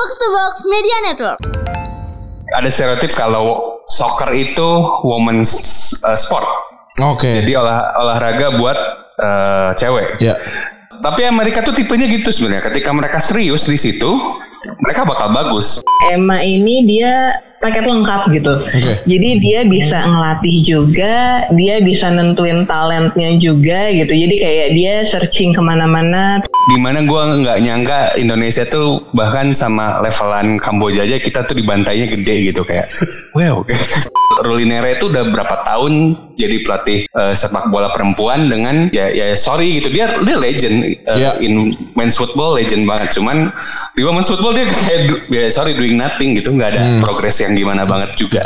Box to Box Media Network. ada stereotip kalau soccer itu women's uh, sport. Oke. Jadi olah, olahraga buat uh, cewek. Ya. Tapi Amerika tuh tipenya gitu sebenarnya. Ketika mereka serius di situ, mereka bakal bagus. Emma ini dia paket lengkap gitu. Oke. Jadi dia bisa ngelatih juga, dia bisa nentuin talentnya juga gitu. Jadi kayak dia searching ke mana-mana. Di mana gue nggak nyangka Indonesia tuh bahkan sama levelan Kamboja aja kita tuh dibantainya gede gitu kayak. Wow. Rulinere itu udah berapa tahun jadi pelatih eh, sepak bola perempuan dengan ya ya sorry gitu dia dia legend eh, Iya. in men's football legend banget cuman di women's football dia kayak ya sorry doing nothing gitu nggak ada Hmm. progres yang gimana banget juga.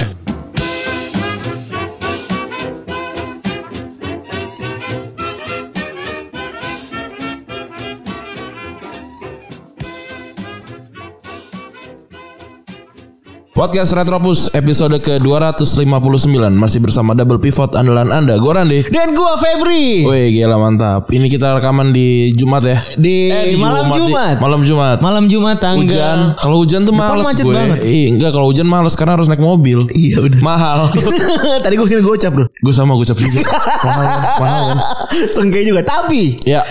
Podcast Retropus episode ke-259. Masih bersama double pivot andalan Anda Gue Randi. Dan gua Febri. Wih gila mantap. Ini kita rekaman di Jumat ya? Di, Eh, di malam di- Jumat. Malam Jumat. Malam Jumat tanggal Hujan. Kalau hujan tuh Depan males macet gue. banget. Iya enggak kalau hujan males Karena harus naik mobil. Iya bener. Mahal. Tadi gue ke sini gocap bro. Gue sama gue juga. Mahal? Mahal. Kan Sengke juga. Tapi Ya.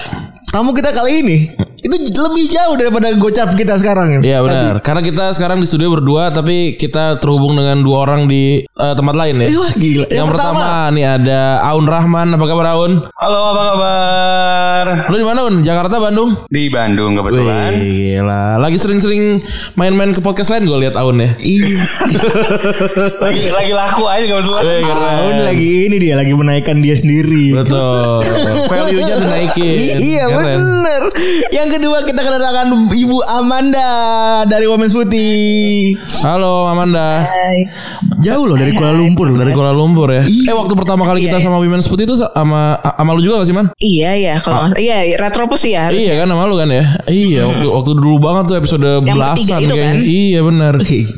Tamu kita kali ini Itu lebih jauh daripada gocap kita sekarang Iya benar Karena kita sekarang di studio berdua Tapi kita terhubung dengan dua orang di eh, tempat lain ya. Wah gila Yang, pertama, nih ada Aun Rahman Apa kabar Aun? Halo apa kabar? Lu di mana Un? Jakarta Bandung? Di Bandung kebetulan. Wih, gila. Lagi sering-sering main-main ke podcast lain gue lihat Aun ya. Iya lagi lagi laku aja kebetulan. Keren. Tahun lagi ini dia Lagi menaikkan dia sendiri Betul. Value-nya dinaikin. Iya bener Yang kedua kita kedatangan Ibu Amanda Dari Women's Putih Halo Amanda. Hai. Jauh loh dari Kuala Lumpur Dari Kuala Lumpur ya. Iya. Eh waktu pertama kali kita sama Women's Putih itu sama sama lu juga gak sih Man? Iya ya, kalau nggak- iya Retropus ya. harus. Iya kan sama lu kan ya? Iya waktu waktu dulu banget tuh episode bertiga belasan itu kayaknya. kan? Iya benar.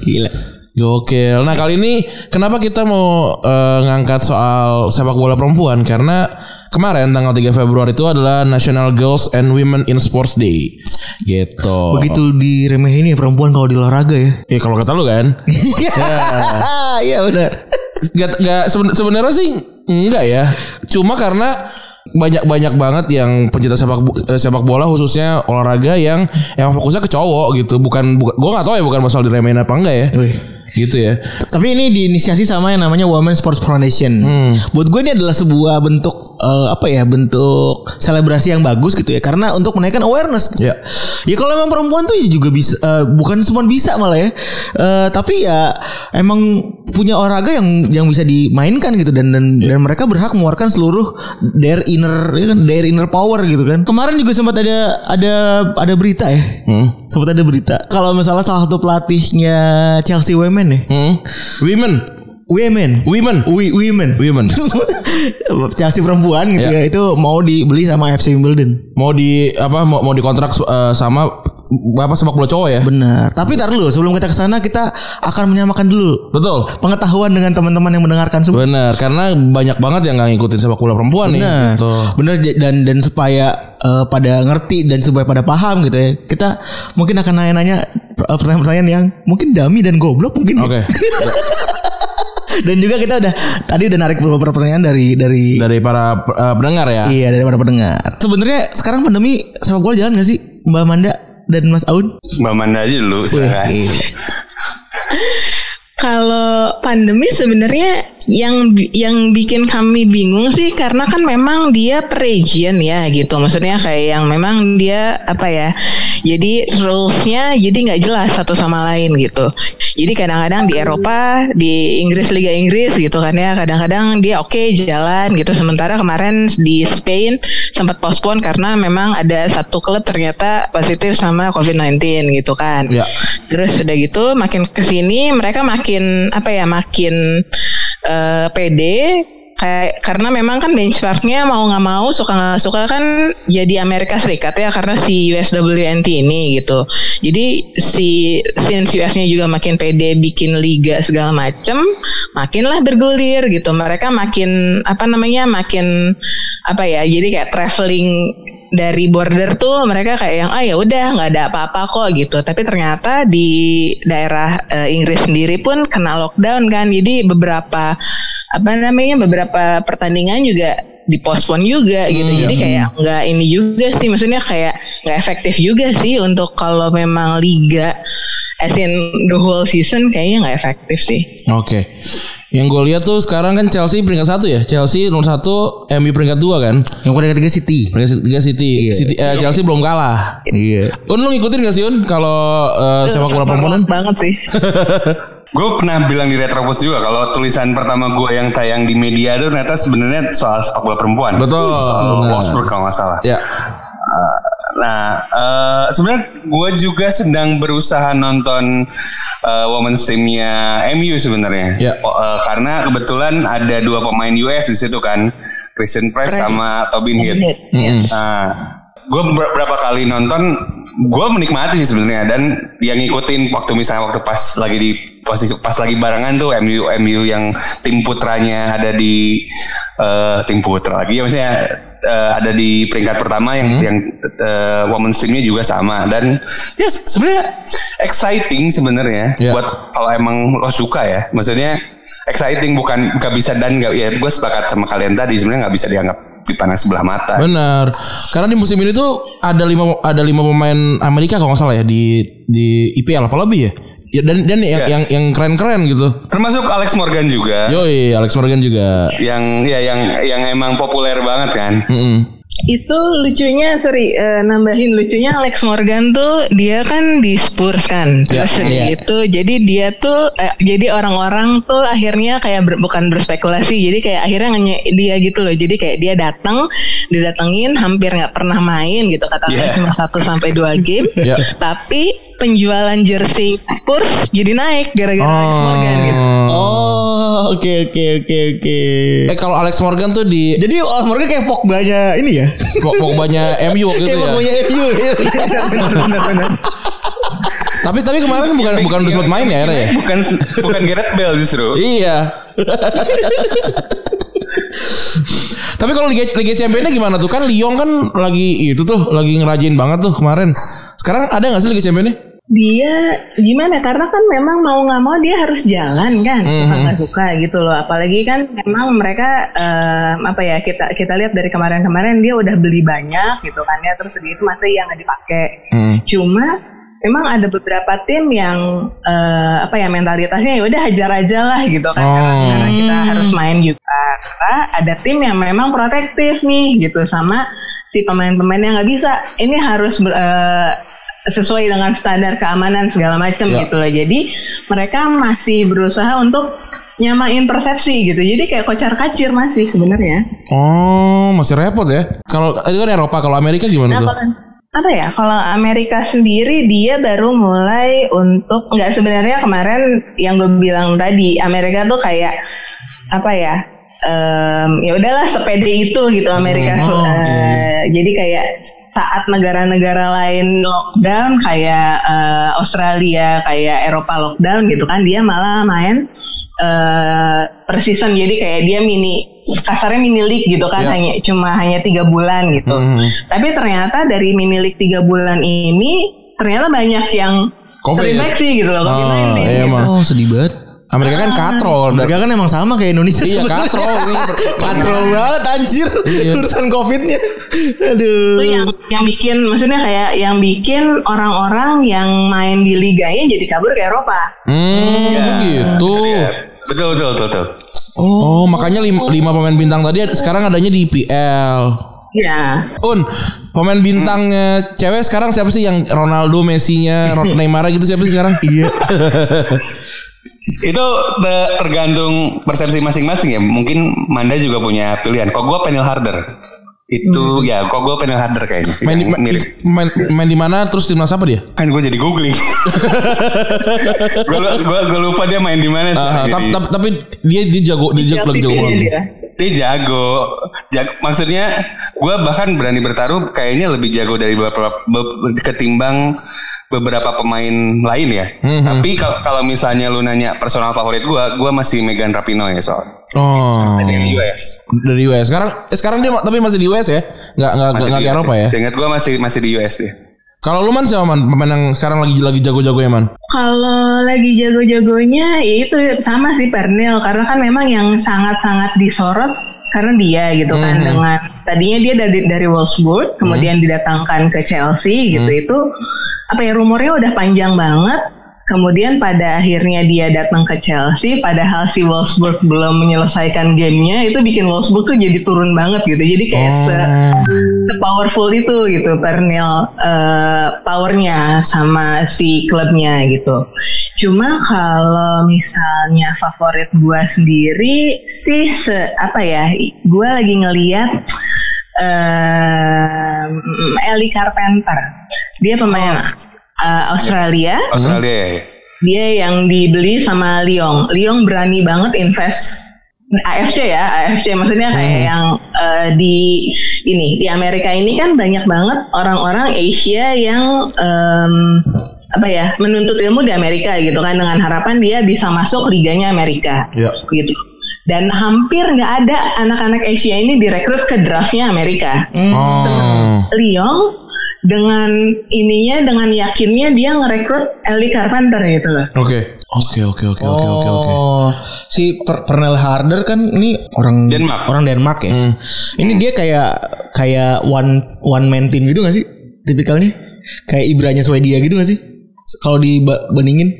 Gila Gokil. Nah kali ini kenapa kita mau eh, ngangkat soal sepak bola perempuan? Karena kemarin tanggal 3 Februari itu adalah National Girls and Women in Sports Day. Gitu. Begitu diremehin ya perempuan kalau di olahraga ya Ya kalau kata lu kan. Iya benar Gak, gak seben- sebenarnya sih enggak ya. Cuma karena banyak-banyak banget yang pencinta sepak eh, sepak bola khususnya olahraga yang yang fokusnya ke cowok gitu. Bukan, bukan gua nggak tahu ya bukan masalah diremehin apa enggak ya. Wih. Gitu ya. Tapi ini diinisiasi sama yang namanya Women Sports Foundation. Buat gue ini adalah sebuah bentuk eh, apa ya bentuk selebrasi yang bagus gitu ya karena untuk menaikkan awareness. Ya. Ya kalau emang perempuan tuh ya juga bisa eh, bukan cuma bisa malah ya. Eh, tapi ya emang punya olahraga yang yang bisa dimainkan gitu dan dan, dan mereka berhak mengeluarkan seluruh their inner ya kan their inner power gitu kan. Kemarin juga sempat ada ada ada berita ya. Hmm. Sempat ada berita kalau misalnya salah satu pelatihnya Chelsea Women ya. Hmm. Women. Women. Women. Wi- women. Women. Chelsea perempuan gitu Ya. ya. Itu mau dibeli sama FC Wimbledon. mau di apa mau, mau dikontrak eh, sama apa sepak bola cowok ya? Benar. Tapi tar dulu sebelum kita ke sana kita akan menyamakan dulu Betul. pengetahuan dengan teman-teman yang mendengarkan semua. Benar, karena banyak banget yang nggak ngikutin sepak bola perempuan nih. Benar. Betul. Benar j- dan dan supaya eh, pada ngerti dan supaya pada paham gitu ya. Kita mungkin akan nanya-nanya eh, pertanyaan-pertanyaan yang mungkin dami dan goblok mungkin. ya. Oke. Dan juga kita udah tadi udah narik beberapa pertanyaan dari dari Dari para eh, pendengar ya. Iya dari para pendengar. Sebenarnya sekarang pandemi sepak bola jalan gak sih Mbak Amanda dan Mas Aun? Mbak Manda aja dulu silakan. Kalau pandemi sebenarnya yang yang bikin kami bingung sih karena kan memang dia per region ya gitu. Maksudnya kayak yang memang dia apa ya? Jadi rulesnya jadi nggak jelas satu sama lain gitu. Jadi kadang-kadang di Eropa, di Inggris Liga Inggris gitu kan ya. Kadang-kadang dia oke jalan gitu. Sementara kemarin di Spain sempat postpone karena memang ada satu klub ternyata positif sama COVID-19 gitu kan. Ya. Terus udah gitu makin ke sini mereka makin apa ya makin eh, pede kayak karena memang kan benchmarknya mau nggak mau suka nggak suka kan jadi Amerika Serikat ya karena si USWNT ini gitu. Jadi si since US-nya juga makin pede bikin liga segala macem, makinlah bergulir gitu. Mereka makin apa namanya makin apa ya jadi kayak traveling dari border tuh mereka kayak yang ah ya udah nggak ada apa-apa kok gitu. Tapi ternyata di daerah eh, Inggris sendiri pun kena lockdown kan. Jadi beberapa apa namanya beberapa pertandingan juga dipospon juga gitu. Jadi kayak nggak ini juga sih. Maksudnya kayak nggak efektif juga sih untuk kalau memang liga as in the whole season kayaknya nggak efektif sih. Oke. Yang gue lihat tuh sekarang kan Chelsea peringkat satu ya. Chelsea nomor satu, MU peringkat dua kan. Yang pada ketiga City. Peringkat tiga City. City eh, Chelsea belum kalah. Iya. Un lu ngikutin gak sih Un kalau eh, sepak bola perempuan? banget sih. Gue pernah bilang di Retropos juga kalau tulisan pertama gue yang tayang di media itu ternyata sebenarnya soal sepak bola perempuan. Betul. Soal. Wolfsburg kalau nggak salah. Ya. Uh, Nah, eh, sebenarnya gue juga sedang berusaha nonton eh, women's teamnya MU sebenarnya. Ya. Oh, eh, karena kebetulan ada dua pemain US di situ kan, Christian Press sama Tobin Heath. Mm-mm. Nah, gue beberapa kali nonton, gue menikmati sih sebenarnya dan yang ngikutin waktu misalnya waktu pas lagi di posisi pas lagi barengan tuh MU MU yang tim putranya ada di eh, tim putra lagi ya maksudnya eh, ada di peringkat pertama yang yang eh, women's teamnya juga sama dan ya sebenarnya exciting sebenarnya Ya. buat kalau emang lo suka ya maksudnya exciting bukan nggak bisa dan nggak ya gue sepakat sama kalian tadi sebenarnya nggak bisa dianggap dipandang sebelah mata Benar. Karena di musim ini tuh ada lima ada lima pemain Amerika kalau nggak salah ya di di IPL apa lebih ya? Ya, dan dan yang Ya. yang yang keren-keren gitu. termasuk Alex Morgan juga Yoi, Alex Morgan juga. yang ya yang yang emang populer banget kan Mm-mm. Itu lucunya, sorry, eh, nambahin lucunya Alex Morgan tuh dia kan di Spurs kan, Ya, terus iya. itu jadi dia tuh, eh, jadi orang-orang tuh akhirnya kayak ber- bukan berspekulasi, jadi kayak akhirnya nge dia gitu loh, jadi kayak dia datang, didatengin, hampir nggak pernah main gitu, Yeah. katakanlah cuma satu sampai dua game, Ya. tapi penjualan jersey Spurs jadi naik gara-gara Alex Morgan gitu. Oh, oke oke oke oke. Eh kalau Alex Morgan tuh di Jadi oh, mereka kayak Pogba-nya ini ya. Pokoknya MU gitu kayak ya. Pogba-nya MU. Tapi tapi kemarin kan bukan bukan udah sempat main ya Era ya? bukan bukan Gareth Bale justru Iya. Tapi kalau Liga Liga Championnya gimana tuh? Kan Lyon kan lagi itu tuh lagi ngerajin banget tuh kemarin. Sekarang ada nggak sih Liga Championnya? Dia gimana karena kan memang mau nggak mau dia harus jalan kan Mhm. suka nggak suka gitu loh apalagi kan memang mereka eh, apa ya kita kita lihat dari kemarin-kemarin dia udah beli banyak gitu kan ya terus itu masih yang nggak dipakai Hmm. cuma memang ada beberapa tim yang eh, apa ya mentalitasnya ya udah hajar aja lah gitu kan karena, Oh. karena kita harus main juga karena ada tim yang memang protektif nih gitu sama si pemain-pemain yang nggak bisa ini harus ber- eh, sesuai dengan standar keamanan segala macam Ya. gitu loh jadi mereka masih berusaha untuk nyamain persepsi gitu jadi kayak kocar kacir masih sebenarnya Oh, masih repot ya. Kalau itu kan Eropa, kalau Amerika gimana Nah, tuh? kalau apa ya? Kalau Amerika sendiri dia baru mulai untuk nggak sebenarnya kemarin yang gue bilang tadi Amerika tuh kayak apa ya? em, ya udahlah sepede itu gitu Amerika. Oh, Eh, Jadi kayak saat negara-negara lain lockdown kayak eh, Australia, kayak Eropa lockdown gitu kan, dia malah main eh per season jadi kayak dia mini kasarnya mini league gitu kan Ya. hanya cuma hanya tiga bulan gitu. Hmm. Tapi ternyata dari mini league tiga bulan ini ternyata banyak yang Covid. terinfeksi gitu loh Oh, COVID-19 iya gitu. Oh, sedih banget. Amerika kan katrol dan Mereka kan emang sama kayak Indonesia Iya, sebenarnya. katrol. Ini- katrol banget anjir. Iya. Urusan Covidnya. Itu Aduh. yang yang bikin maksudnya kayak yang bikin orang-orang yang main di liganya jadi kabur ke Eropa. Hmm, gitu. Ya, betul betul betul, betul. Oh, makanya lima, lima pemain bintang tadi sekarang adanya di IPL. Ya. Un, pemain bintangnya cewek sekarang siapa sih yang Ronaldo, Messi-nya, Neymar gitu siapa sih sekarang? Iya. Itu te- tergantung persepsi masing-masing ya. Mungkin Manda juga punya pilihan. Kok gue Penel Harder. Itu ya, kok gue Penel Harder kayaknya. main di, main, main di mana terus timnas apa dia? Kan gue jadi googling. gue gua, gua lupa dia main di mana Ah, sekarang tapi, tapi, tapi dia dia jago dia jago lagi jago dia. Dia jago. Jag- maksudnya gue bahkan berani bertaruh kayaknya lebih jago dari beberapa be- ketimbang beberapa pemain lain ya. Mhm. Tapi kalau kalau misalnya lu nanya personal favorit gua, gua masih Megan Rapinoe soal Oh. dari US. Dari US. Sekarang eh, sekarang dia tapi masih di US ya? Nggak nggak nggak di Eropa ya? Seingat gua masih masih di US dia. Kalau lu man siapa man? Pemain yang sekarang lagi lagi jago-jago ya man? Kalau lagi jago-jagonya ya itu sama sih Pernil karena kan memang yang sangat-sangat disorot karena dia gitu kan Mhm. dengan tadinya dia dari dari Wolfsburg kemudian didatangkan ke Chelsea gitu itu apa ya rumornya udah panjang banget. Kemudian pada akhirnya dia datang ke Chelsea padahal si Wolfsburg belum menyelesaikan gamenya itu bikin Wolfsburg tuh jadi turun banget gitu. Jadi kayak se powerful itu gitu Pernil eh, powernya sama si klubnya gitu. Cuma kalau misalnya favorit gua sendiri sih se apa ya, gua lagi ngeliat em, Ellie Carpenter. Dia pemain eh, Australia. Australia ya. Dia yang dibeli sama Lyon. Lyon berani banget invest AFC ya, AFC maksudnya kayak yang eh, di ini di Amerika ini kan banyak banget orang-orang Asia yang em, apa ya menuntut ilmu di Amerika gitu kan dengan harapan dia bisa masuk liganya Amerika Iya. gitu. Dan hampir nggak ada anak-anak Asia ini direkrut ke draftnya Amerika. Oh. Lyon dengan ininya dengan yakinnya dia ngerekrut Ellie Carpenter gitu loh. Oke. Oke oke oke oke oke oke. Oh, si per Pernell Harder kan ini orang Denmark. orang Denmark ya. Hmm. Ini dia kayak kayak one one man team gitu gak sih? Tipikalnya kayak Ibranya Swedia gitu gak sih? Kalau dibandingin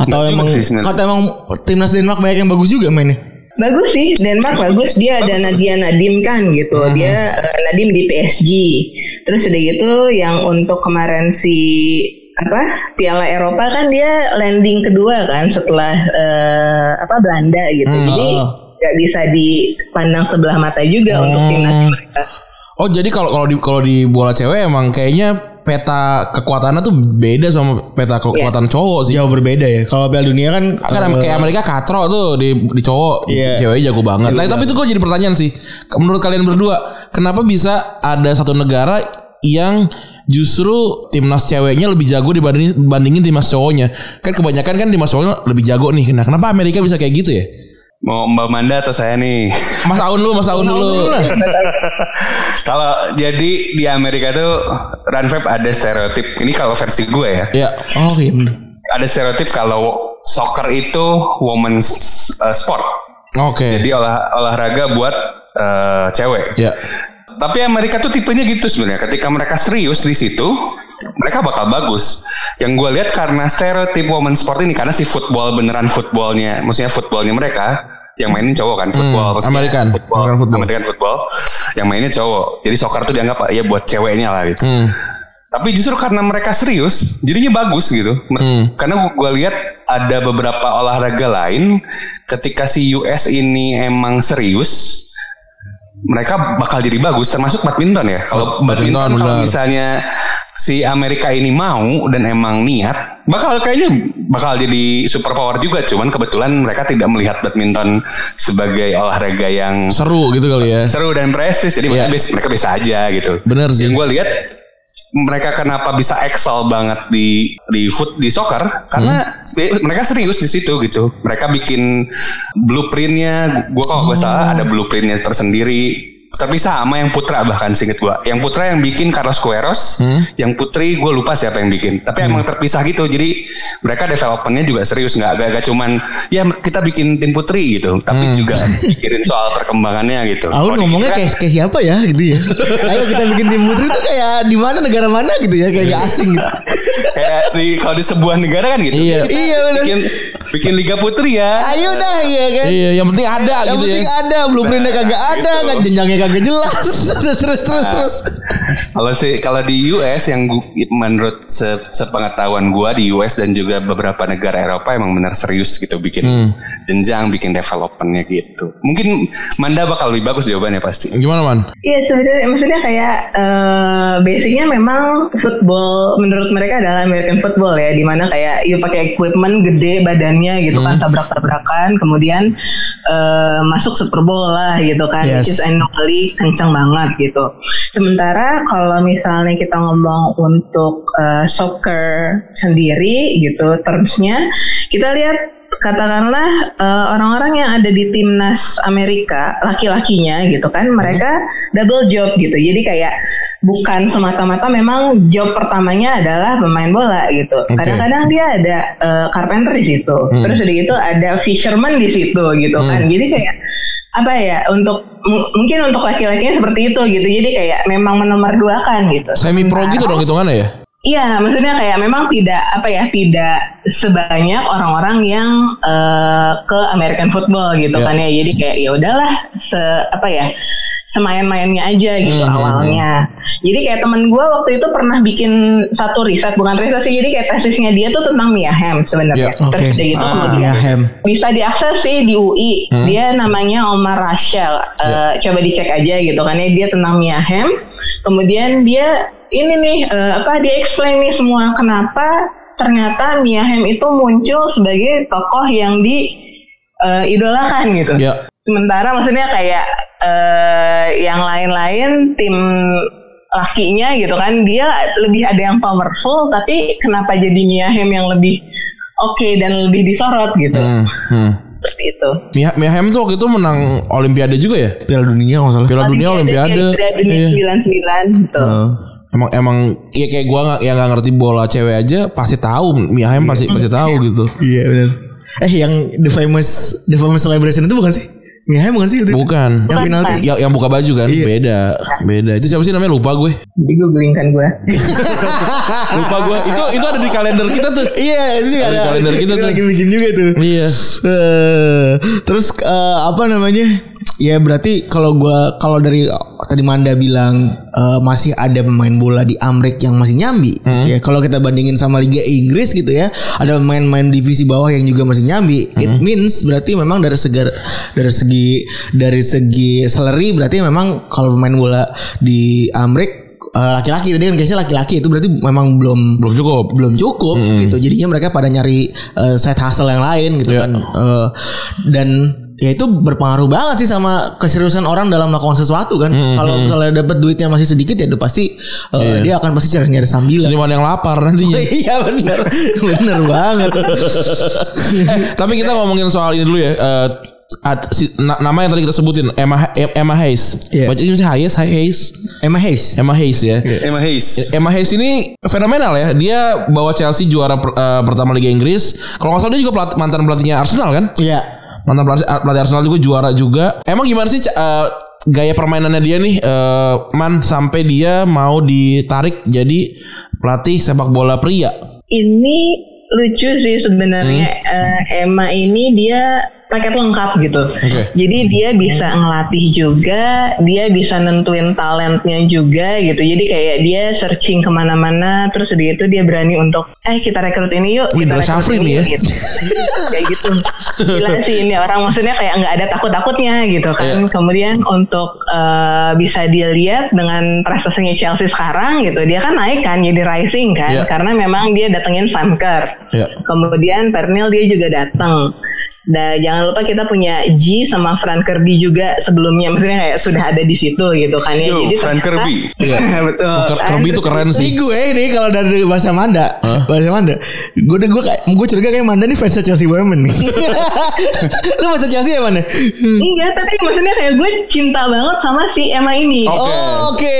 atau Nggak emang sih sebenarnya. kata emang timnas Denmark banyak yang bagus juga mainnya. Bagus sih, Denmark bagus. Dia ada Nadia Nadim kan gitu. Dia eh, Nadim di PSG. Terus udah gitu yang untuk kemarin si apa Piala Eropa kan dia landing kedua kan setelah eh, apa Belanda gitu. Jadi oh. nggak bisa dipandang sebelah mata juga untuk timnas mereka. Oh jadi kalau kalau di kalau di bola cewek emang kayaknya peta kekuatannya tuh beda sama peta kekuatan cowok sih. Jauh berbeda ya. Kalau Piala Dunia kan Kan eh, kayak Amerika katro tuh di di cowok, Iya. ceweknya jago banget. Nah, tapi itu gue jadi pertanyaan sih. Menurut kalian berdua, kenapa bisa ada satu negara yang justru timnas ceweknya lebih jago dibanding bandingin timnas cowoknya? Kan kebanyakan kan timnas cowoknya lebih jago nih. Nah, kenapa Amerika bisa kayak gitu ya? Mau Mbak Manda atau saya nih? Mas Aun lu, Mas Aun dulu. Kalau jadi di Amerika tuh Runfab ada stereotip. Ini kalau versi gue ya. Ya. Oh iya. Ada stereotip kalau soccer itu women's uh, sport. Oke. Jadi olah olahraga buat uh, cewek. Ya. Tapi Amerika tuh tipenya gitu sebenarnya. Ketika mereka serius di situ, mereka bakal bagus. Yang gue lihat karena stereotip women sport ini karena si football beneran footballnya, maksudnya footballnya mereka yang mainin cowok kan football maksudnya American. football, American football. American football yang mainnya cowok. Jadi soccer tuh dianggap ya buat ceweknya lah gitu. Hmm. Tapi justru karena mereka serius, jadinya bagus gitu. Hmm. Karena gue lihat ada beberapa olahraga lain, ketika si US ini emang serius, mereka bakal jadi bagus. Termasuk badminton ya. Kalau badminton, badminton, kalau misalnya si Amerika ini mau dan emang niat, bakal kayaknya bakal jadi super power juga. Cuman kebetulan mereka tidak melihat badminton sebagai olahraga yang Seru gitu kali ya. seru dan prestis. Jadi Iya. mereka, bisa, mereka bisa aja gitu. Bener sih. Yang gue lihat mereka kenapa bisa excel banget di di foot di soccer karena Hmm. mereka serius di situ gitu. Mereka bikin blueprintnya. Gue kalau nggak salah ada blueprintnya tersendiri. Tapi sama yang putra bahkan singkat gue. Yang putra yang bikin Carlos Queiroz, Hmm. yang putri gue lupa siapa yang bikin. Tapi emang terpisah gitu. Jadi mereka developmentnya juga serius nggak gak, gak cuman ya kita bikin tim putri gitu. Tapi Hmm. juga pikirin soal perkembangannya gitu. Aku ngomongnya dikira- kayak kayak siapa ya gitu ya. Ayo kita bikin tim putri itu kayak di mana negara mana gitu ya kayak gak asing gitu. kayak di kalau di sebuah negara kan gitu. Iya. Kita Iya, bener. Bikin bikin liga putri ya. Ayo dah ya kan. Iya, yang penting ada Yang gitu penting ya. ada blueprintnya kagak ada, gitu. nggak jenjangnya kagak jelas. terus terus terus terus. Kalau sih kalau di US yang menurut se- sepengetahuan gua di US dan juga beberapa negara Eropa emang benar serius gitu bikin Hmm. jenjang, bikin developmentnya gitu. Mungkin Manda bakal lebih bagus jawabannya pasti. Gimana man? Iya sebenarnya maksudnya kayak eh, basicnya memang football menurut mereka adalah American football ya di mana kayak you pakai equipment gede badannya gitu kan tabrak-tabrakan kemudian eh, masuk Super Bowl lah gitu kan, Yes. which is annually kencang banget gitu. Sementara kalau misalnya kita ngomong untuk eh, soccer sendiri gitu, termsnya kita lihat katakanlah eh, orang-orang yang ada di timnas Amerika laki-lakinya gitu kan mereka double job gitu jadi kayak bukan semata-mata memang job pertamanya adalah pemain bola gitu. Kadang-kadang dia ada eh, carpenter di situ. Terus udah gitu ada fisherman di situ gitu kan. Jadi kayak apa ya untuk mungkin untuk laki-lakinya seperti itu gitu. Jadi kayak memang menomorduakan gitu. Semi pro gitu dong hitungannya ya. Iya, maksudnya kayak memang tidak apa ya, tidak sebanyak orang-orang yang eh, ke American football gitu Iya. kan ya. Jadi kayak ya udahlah se apa ya, semain-mainnya aja gitu Hmm, awalnya. Jadi kayak temen gue waktu itu pernah bikin satu riset, bukan riset sih, jadi kayak tesisnya dia tuh tentang Mia Iya, sebenarnya. Terus oke. udah gitu Ah. kemudian Mia Hamm. bisa diakses sih di UI. Dia namanya Omar Rachel. Eh, Coba dicek aja gitu kan ya dia tentang Mia Hamm. Kemudian dia ini nih eh, apa dia explain nih semua kenapa ternyata Mia Hamm itu muncul sebagai tokoh yang di eh, idolakan gitu. Ya. Sementara maksudnya kayak eh, yang lain-lain tim lakinya gitu kan dia lebih ada yang powerful tapi kenapa jadi Mia Hamm yang lebih oke dan lebih disorot gitu Hmm, hmm. seperti itu. Mia, Mia Hamm tuh waktu itu menang Olimpiade juga ya. Piala Dunia kalau nggak salah. Piala Dunia Olimpiade. Dunia Iya. 99 gitu. Eh, Emang emang ya kayak gua nggak yang nggak ngerti bola cewek aja pasti tahu Mia Hamm pasti pasti tahu gitu. Iya benar. Eh yang the famous the famous celebration itu bukan sih? Hamm bukan sih itu? Bukan. Yang final tuh. Yang yang buka baju kan Iya. beda. Beda. Itu siapa sih namanya lupa gue. Jadi googling kan gue. Lupa gue. Itu itu ada di kalender kita tuh. Iya itu juga Ada di kalender kita Itu tuh. lagi bikin juga tuh. Iya. Eh, terus eh, apa namanya? Ya berarti kalau gua kalau dari tadi Manda bilang eh, masih ada pemain bola di Amrik yang masih nyambi gitu ya. Kalau kita bandingin sama Liga Inggris gitu ya, ada pemain-pemain divisi bawah yang juga masih nyambi. It means berarti memang dari segi dari segi dari segi salary berarti memang kalau pemain bola di Amrik eh, laki-laki tadi kan guysnya laki-laki itu berarti memang belum Belum cukup. belum cukup gitu. Jadinya mereka pada nyari uh, side hustle yang lain gitu Iya. kan. Uh, dan ya itu berpengaruh banget sih sama keseriusan orang dalam melakukan sesuatu kan. Kalau misalnya dapat duitnya masih sedikit ya udah pasti uh, dia akan pasti cari nyari sambilan. Seniman yang lapar nantinya. iya benar. benar banget. Tapi kita ngomongin soal ini dulu ya. Eh, ad- si- na- nama yang tadi kita sebutin Emma Emma Hayes. Iya. Baca ini sih Hayes, Hayes. Emma Hayes. Emma Hayes ya. Emma Hayes. Emma Hayes ini fenomenal ya. Dia bawa Chelsea juara per- eh, pertama Liga Inggris. Kalau nggak salah dia juga pelat- mantan pelatihnya Arsenal kan? Iya. Mantan pelatih, pelatih Arsenal juga juara juga. Emang gimana sih eh, gaya permainannya dia nih, eh, Man sampai dia mau ditarik jadi pelatih sepak bola pria? Ini lucu sih sebenarnya Eh, Emma ini dia paket lengkap gitu. Oke. Jadi dia bisa ngelatih juga, dia bisa nentuin talentnya juga gitu. Jadi kayak dia searching ke mana-mana, terus udah gitu dia berani untuk, eh kita rekrut ini yuk. Wih, kita rekrut ini nih ya. yuk," Gitu. kayak gitu. Gila sih ini orang maksudnya kayak nggak ada takut-takutnya gitu kan. Iya. Kemudian untuk eh, bisa dilihat dengan prestasinya Chelsea sekarang gitu, dia kan naik kan jadi rising kan, Iya. karena memang dia datengin Sam Kerr. Ya. Kemudian Pernil dia juga datang. Dan jangan lupa kita punya G sama Fran Kirby juga sebelumnya, maksudnya kayak sudah ada di situ gitu kan ya. Yo, Jadi Fran ternyata- Kirby. Iya. Betul. Ker- Kirby itu keren Ini sih. gue ini kalau dari bahasa Manda, Hah? bahasa Manda, gue udah gue kayak gue curiga kayak Manda nih fans Chelsea Women nih. Lu fans Chelsea ya Manda? Enggak, tapi maksudnya kayak gue cinta banget sama si Emma ini. Oke. Oh, Oke.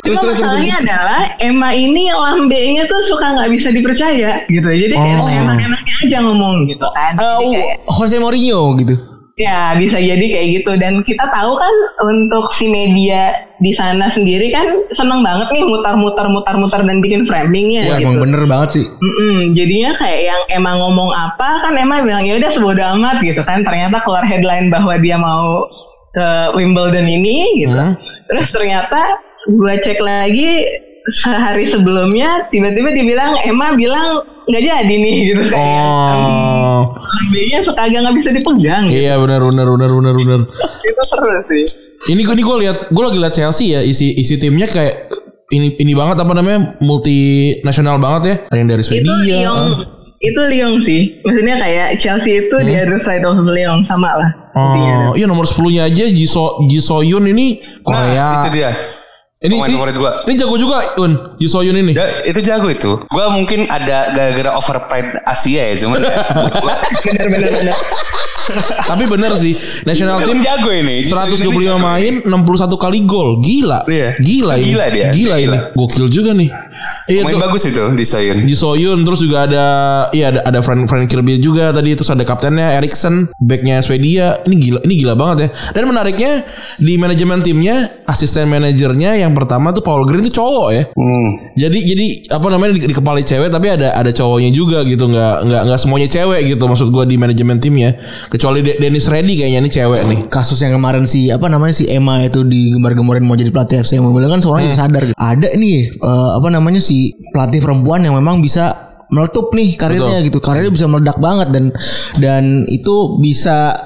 Terus Cuma terus terus. masalahnya adalah Emma ini lambenya tuh suka nggak bisa dipercaya gitu. Jadi kayak Oh. enak-enaknya aja ngomong gitu kan. Kayak Jose Mourinho gitu. Ya bisa jadi kayak gitu dan kita tahu kan untuk si media di sana sendiri kan seneng banget nih mutar-mutar mutar-mutar dan bikin framingnya Wah, gitu. emang bener banget sih. Mm-mm, jadinya kayak yang emang ngomong apa kan emang bilang ya udah sebodo amat gitu kan ternyata keluar headline bahwa dia mau ke Wimbledon ini gitu. Hmm. Terus ternyata gua cek lagi sehari sebelumnya tiba-tiba dibilang Emma bilang nggak jadi nih gitu kayak Oh. lambenya sekagak nggak bisa dipegang gitu. Iya benar benar benar benar benar. itu seru sih Ini gue ini gue lihat gue lagi lihat Chelsea ya isi isi timnya kayak ini ini banget apa namanya multinasional banget ya. Ada yang dari itu Swedia. Yong itu Lyon sih. Maksudnya kayak Chelsea itu di other side of Lyon sama lah. Oh, iya nomor 10-nya aja Jiso Jisoyun ini Korea. Nah, itu dia. Ini, Pemain ini, favorit gua. ini jago juga Un Jisoyun ini. Ya, itu jago itu. Gua mungkin ada gara-gara overpride Asia ya, cuman gua, Bener bener bener. Tapi bener sih National team jago ini. 125 Ini jago. main 61 kali gol Gila Iya. Gila ini Gila dia. Gila ini Gila. Gokil juga nih Iya Main tuh. bagus itu di Soyun. Ji Soyun terus juga ada iya ada ada Frank Frank Kirby juga tadi terus ada kaptennya Erikson backnya Swedia. Ini gila ini gila banget ya. Dan menariknya di manajemen timnya asisten manajernya yang pertama tuh Paul Green tuh cowok ya. Hmm. jadi jadi apa namanya di, di kepala cewek tapi ada ada cowoknya juga gitu. Nggak nggak nggak semuanya cewek gitu maksud gua di manajemen timnya. Kecuali De- Dennis Reddy kayaknya ini cewek nih. Kasus yang kemarin si apa namanya si Emma itu digembar-gemborin mau jadi pelatih FC Mobil kan seorang yang sadar gitu. Ada nih eh, apa namanya si pelatih perempuan yang memang bisa meletup nih karirnya Betul. gitu. Karirnya bisa meledak banget dan dan itu bisa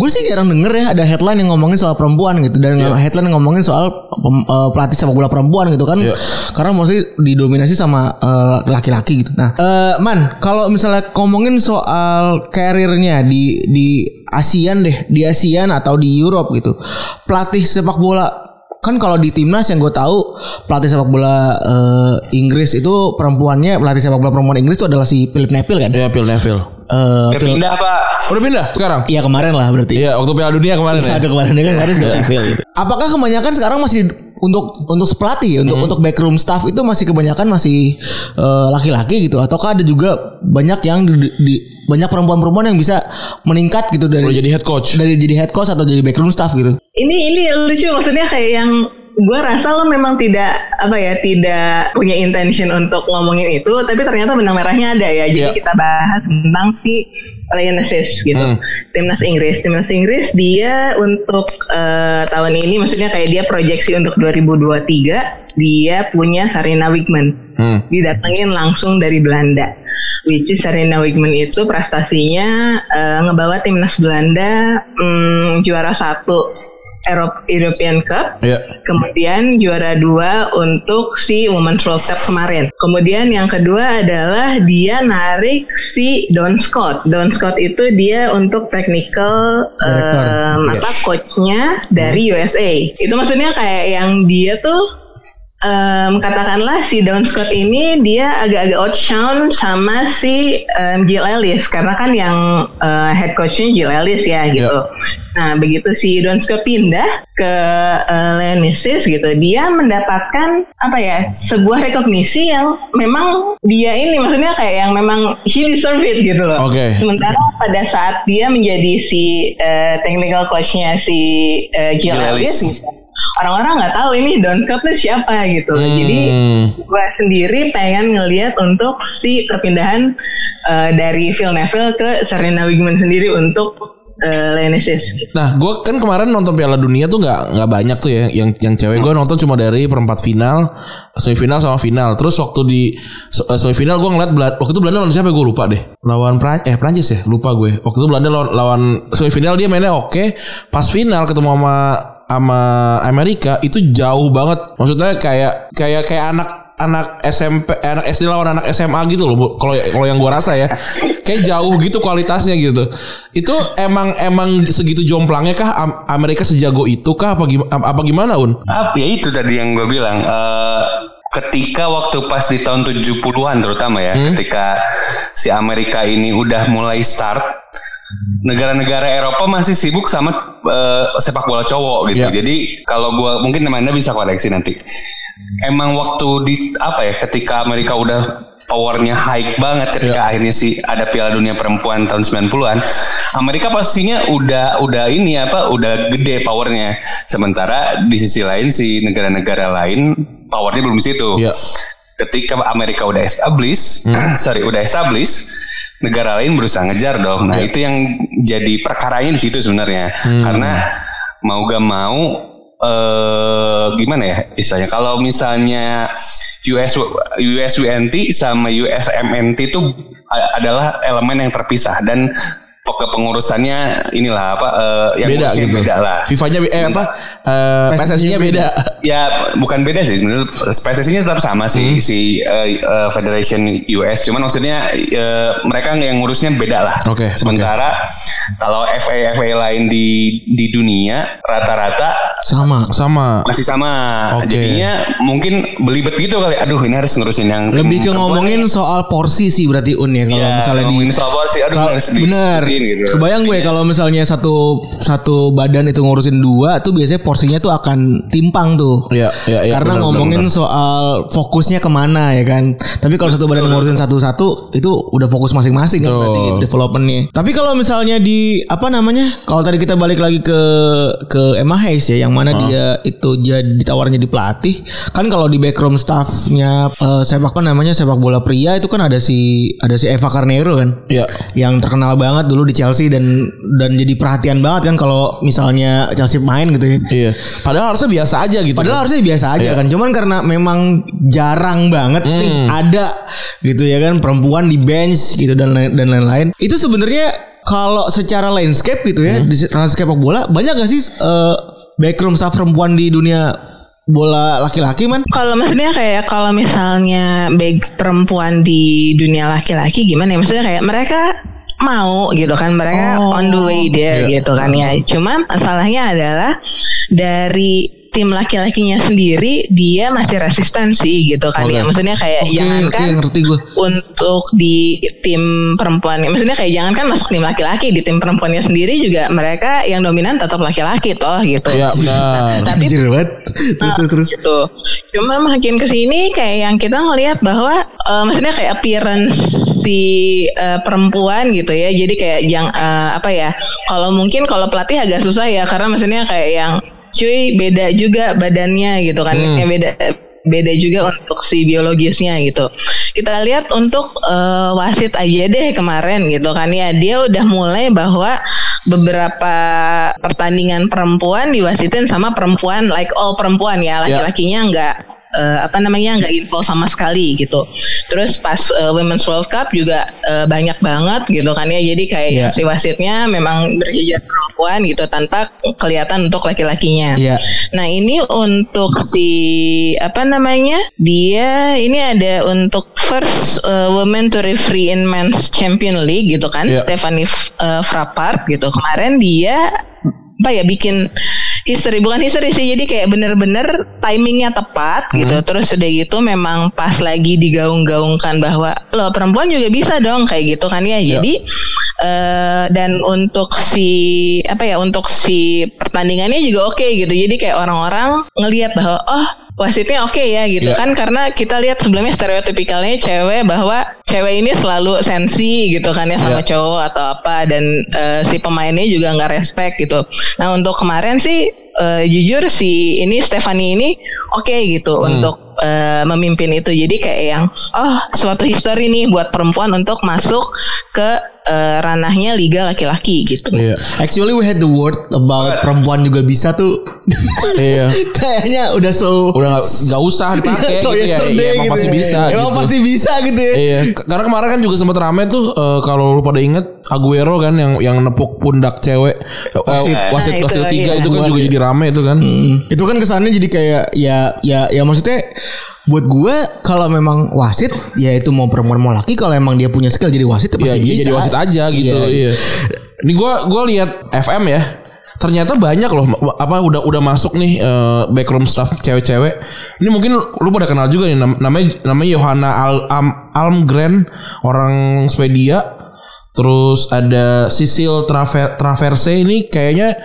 gue sih jarang denger ya ada headline yang ngomongin soal perempuan gitu dan headline yang ngomongin soal eh, pelatih sepak bola perempuan gitu kan Iya. karena mostly didominasi sama eh, laki-laki gitu. Nah, eh, man, kalau misalnya ngomongin soal karirnya di di ASEAN deh, di ASEAN atau di Europe gitu. Pelatih sepak bola kan kalau di timnas yang gue tahu pelatih sepak bola eh, Inggris itu perempuannya pelatih sepak bola perempuan Inggris itu adalah si Philip Neville kan? ya Phil Neville Eh, Dia Phil- pindah apa? udah pindah sekarang Iya kemarin lah berarti. iya waktu Piala Dunia kemarin ya Iya, itu kemarin dia kan kemarin Phil Neville gitu. Apakah kebanyakan sekarang masih untuk untuk pelatih ya, untuk untuk backroom staff itu masih kebanyakan masih eh, laki-laki gitu ataukah ada juga banyak yang di, di- banyak perempuan-perempuan yang bisa meningkat gitu dari udah jadi head coach dari jadi head coach atau jadi backroom staff gitu. Ini ini lucu maksudnya kayak yang gue rasa lo memang tidak apa ya tidak punya intention untuk ngomongin itu tapi ternyata benang merahnya ada ya jadi Iya. kita bahas tentang si Lionesses gitu Hmm. timnas Inggris timnas Inggris dia untuk eh, tahun ini maksudnya kayak dia proyeksi untuk 2023 dia punya Sarina Wigman hmm. didatengin langsung dari Belanda. Which is Sarina Wigman itu prestasinya eh, ngebawa timnas Belanda mm, juara satu European Cup, Iya. kemudian juara dua untuk si Women's World Cup kemarin. Kemudian yang kedua adalah dia narik si Don Scott. Don Scott itu dia untuk technical Director. Iya. apa coachnya dari USA. Itu maksudnya kayak yang dia tuh Em, katakanlah si Don Scott ini dia agak-agak outshine sama si em, Jill Ellis karena kan yang eh, head coachnya Jill Ellis ya gitu. Nah begitu si Don Scott pindah ke uh, Lionesses gitu, dia mendapatkan apa ya sebuah rekognisi yang memang dia ini maksudnya kayak yang memang he deserve it gitu loh. Oke. Sementara pada saat dia menjadi si eh, technical coachnya si eh, Jill Jill Ellis Ellis. gitu orang-orang nggak tahu ini Don Scott tuh siapa gitu. Hmm. Jadi gue sendiri pengen ngelihat untuk si perpindahan eh, dari Phil Neville ke Serena Wigman sendiri untuk uh, Lionesses. Nah, gue kan kemarin nonton Piala Dunia tuh nggak nggak banyak tuh ya, yang yang cewek gue nonton cuma dari perempat final, semifinal sama final. Terus waktu di eh, semifinal gue ngeliat Belanda, waktu itu Belanda lawan siapa gue lupa deh. Lawan Pran eh Prancis ya, lupa gue. Waktu itu Belanda lawan, lawan semifinal dia mainnya oke, pas final ketemu sama sama Amerika itu jauh banget. Maksudnya kayak kayak kayak anak anak SMP anak SD lawan anak SMA gitu loh kalau kalau yang gua rasa ya. Kayak jauh gitu kualitasnya gitu. Itu emang emang segitu jomplangnya kah? Am- Amerika sejago itu kah? Apa gimana apa gimana un? Apa ya itu tadi yang gue bilang. eh, ketika waktu pas di tahun 70-an terutama ya, ketika si Amerika ini udah mulai start, negara-negara Eropa masih sibuk sama eh, sepak bola cowok gitu. Iya. Jadi kalau gua mungkin Anda bisa koleksi nanti. Emang waktu di apa ya, ketika Amerika udah powernya high banget ketika akhirnya si ada Piala Dunia Perempuan tahun 90-an. Amerika pastinya udah udah ini apa udah gede powernya. Sementara di sisi lain si negara-negara lain powernya belum di situ. Iya. Ketika Amerika udah establish, sorry udah establish, negara lain berusaha ngejar dong. Nah itu yang jadi perkaranya di situ sebenarnya. Karena mau gak mau eh gimana ya istilahnya kalau misalnya US USUNT sama USMNT itu adalah elemen yang terpisah dan kepengurusannya inilah apa eh, yang beda gitu. beda lah. FIFA-nya eh apa? Eh, PSSI-nya beda. Ya bukan beda sih sebenarnya PSSI-nya tetap sama sih Hmm. si eh, eh, Federation US cuman maksudnya eh, mereka yang ngurusnya beda lah. Oke, Sementara kalau FA FA lain di di dunia rata-rata Sama. Sama. masih sama. Oke. Jadinya mungkin belibet gitu kali. Aduh ini harus ngurusin yang Lebih ke ngomongin soal porsi sih berarti Un ya kalau Ya, misalnya di ngomongin soal porsi. Aduh Kal- harus bener. Diurusin gitu. Kebayang gue kalau misalnya satu satu badan itu ngurusin dua tuh biasanya porsinya tuh akan timpang tuh. Iya, iya, iya, Karena benar, ngomongin benar, soal fokusnya ke mana ya kan. Tapi kalau satu badan ngurusin satu-satu itu udah fokus masing-masing kan berarti developmentnya. Tapi kalau misalnya di apa namanya? Kalau tadi kita balik lagi ke ke Emma Hayes ya, yang mana dia itu jadi ditawarnya di pelatih. Kan kalau di backroom staffnya eh, sepak apa namanya sepak bola pria itu kan ada si ada si Eva Carneiro kan Iya. yang terkenal banget dulu di Chelsea dan dan jadi perhatian banget kan kalau misalnya Chelsea main gitu ya. Iya. Padahal harusnya biasa aja gitu. Padahal kan. harusnya biasa aja kan, cuman karena memang jarang banget nih ada gitu ya kan perempuan di bench gitu dan dan lain-lain. Itu sebenarnya kalau secara landscape gitu ya di landscape sepak bola banyak gak sih eh, backroom staff perempuan di dunia bola laki-laki man? Kalau maksudnya kayak kalau misalnya baik perempuan di dunia laki-laki gimana ya? Maksudnya kayak mereka mau gitu kan mereka Oh, on the way there gitu kan ya. Cuma masalahnya adalah dari tim laki-lakinya sendiri dia masih resistensi gitu kan ya. Maksudnya kayak Oke, jangan oke, kan ngerti gue. untuk di tim perempuan maksudnya kayak jangan kan masuk tim laki-laki di tim perempuannya sendiri juga mereka yang dominan tetap laki-laki toh gitu. Iya, benar. Tapi Anjir banget. Terus terus terus. gitu. Cuma makin ke sini kayak yang kita ngelihat bahwa eh, maksudnya kayak appearance si eh, perempuan gitu ya. Jadi kayak yang eh, apa ya? Kalau mungkin kalau pelatih agak susah ya karena maksudnya kayak yang cuy beda juga badannya gitu kan. Hmm. Yang beda beda juga untuk si biologisnya gitu. Kita lihat untuk eh, wasit aja deh kemarin gitu kan ya dia udah mulai bahwa beberapa pertandingan perempuan diwasitin sama perempuan like all perempuan ya laki-lakinya nggak eh, apa namanya nggak info sama sekali gitu. Terus pas eh, Women's World Cup juga eh, banyak banget gitu kan ya. Jadi kayak Iya. si wasitnya memang berhijab perempuan gitu tanpa kelihatan untuk laki-lakinya. Iya. Nah ini untuk si apa namanya dia ini ada untuk first uh, woman to referee in men's champion league gitu kan Iya. Stephanie uh, Frappart gitu kemarin dia apa ya bikin history. Bukan history sih jadi kayak bener-bener timingnya tepat gitu. Terus udah gitu memang pas lagi digaung-gaungkan bahwa lo perempuan juga bisa dong kayak gitu kan ya. Jadi eh, dan untuk si apa ya untuk si pertandingannya juga oke gitu. Jadi kayak orang-orang ngelihat bahwa oh wasitnya oke ya gitu Iya. kan karena kita lihat sebelumnya stereotipikalnya cewek bahwa cewek ini selalu sensi gitu kan ya sama Iya. cowok atau apa dan eh, si pemainnya juga nggak respect gitu. Nah untuk kemarin sih eh, jujur si ini Stephanie ini oke gitu untuk eh, memimpin itu. Jadi kayak yang oh suatu histori nih buat perempuan untuk masuk ke eh, ranahnya liga laki-laki gitu. Iya. Actually we had the word about perempuan juga bisa tuh. Iya. Kayaknya udah so Udah nggak usah dipakai so gitu ya. Iya, emang gitu pasti ya. bisa. Emang gitu. pasti bisa gitu ya. Iya, K- karena kemarin kan juga sempat rame tuh eh, kalau lu pada inget Aguero kan yang yang nepuk pundak cewek wasit wasit, Nah, itu, wasit tiga iya. itu kan juga jadi rame itu kan. Hmm. Itu kan kesannya jadi kayak ya ya ya maksudnya buat gue kalau memang wasit ya itu mau perempuan mau laki kalau emang dia punya skill jadi wasit ya Iya, pasti dia bisa. jadi wasit aja gitu. Iya. Iya. Ini gua gua lihat FM ya. Ternyata banyak loh apa udah udah masuk nih eh, backroom staff cewek-cewek. Ini mungkin lu pada kenal juga nih nam- namanya namanya Johanna Al, Am- Almgren orang Swedia. Terus ada Cecil Traver- Traverse ini kayaknya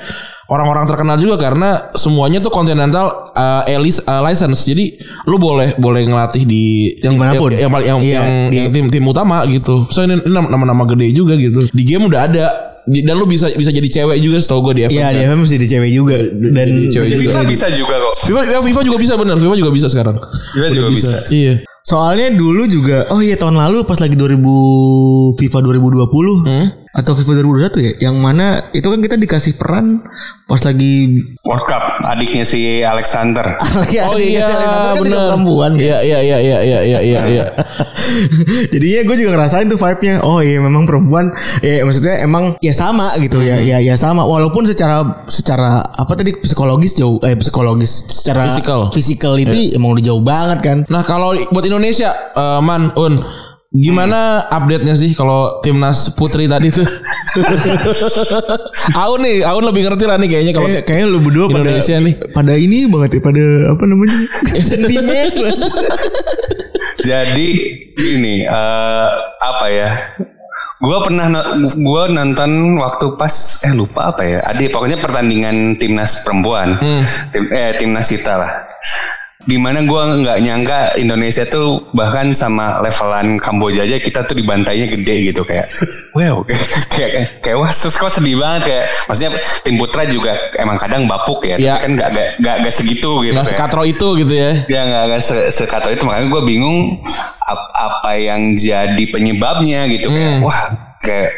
orang-orang terkenal juga karena semuanya tuh continental uh, Elis uh, license. Jadi lu boleh boleh ngelatih di yang Di mana pun. yang yang, yang, Iya, yang, di- yang tim tim utama gitu. So ini, ini nama-nama gede juga gitu. Di game udah ada Di- dan lu bisa bisa jadi cewek juga setahu gue di FM. Iya kan. dia memang mesti di cewek juga dan Jadi cewek juga. FIFA bisa juga kok. FIFA, ya, FIFA juga bisa benar. FIFA juga bisa sekarang. FIFA juga bisa. Iya. soalnya dulu juga oh iya tahun lalu pas lagi 2000 FIFA 2020 Hmm? Atau FIFA 2021 ya yang mana itu kan kita dikasih peran pas lagi World Cup adiknya si Alexander. Oh iya Alexander kan juga benar. perempuan ya. Iya iya iya iya iya iya iya. Jadinya gue juga ngerasain tuh vibe-nya. Oh iya memang perempuan ya maksudnya emang ya sama gitu ya. Ya ya sama walaupun secara secara apa tadi psikologis jauh eh psikologis secara Fisikal. fisikal itu emang udah jauh banget kan. Nah kalau buat Indonesia, eh, Man, Un, gimana update-nya sih kalau timnas putri tadi tuh? Aun nih, Aun lebih ngerti lah nih kayaknya kalau Kayak, kayaknya lu berdua pada Indonesia nih. pada ini banget ya pada apa namanya sentimen Jadi ini eh apa ya? Gua pernah gua nonton waktu pas eh lupa apa ya? Adi pokoknya pertandingan timnas perempuan. Tim, eh timnas kita lah. Di mana gua nggak nyangka Indonesia tuh bahkan sama levelan Kamboja aja kita tuh dibantainya gede gitu kayak wow kayak kayak, kayak wah terus kok sedih banget kayak maksudnya tim putra juga emang kadang bapuk ya, tapi kan nggak nggak nggak segitu gitu nggak kayak. sekatro itu gitu ya? Ya nggak nggak se sekato itu makanya gue bingung ap- apa yang jadi penyebabnya gitu kayak Hmm. wah kayak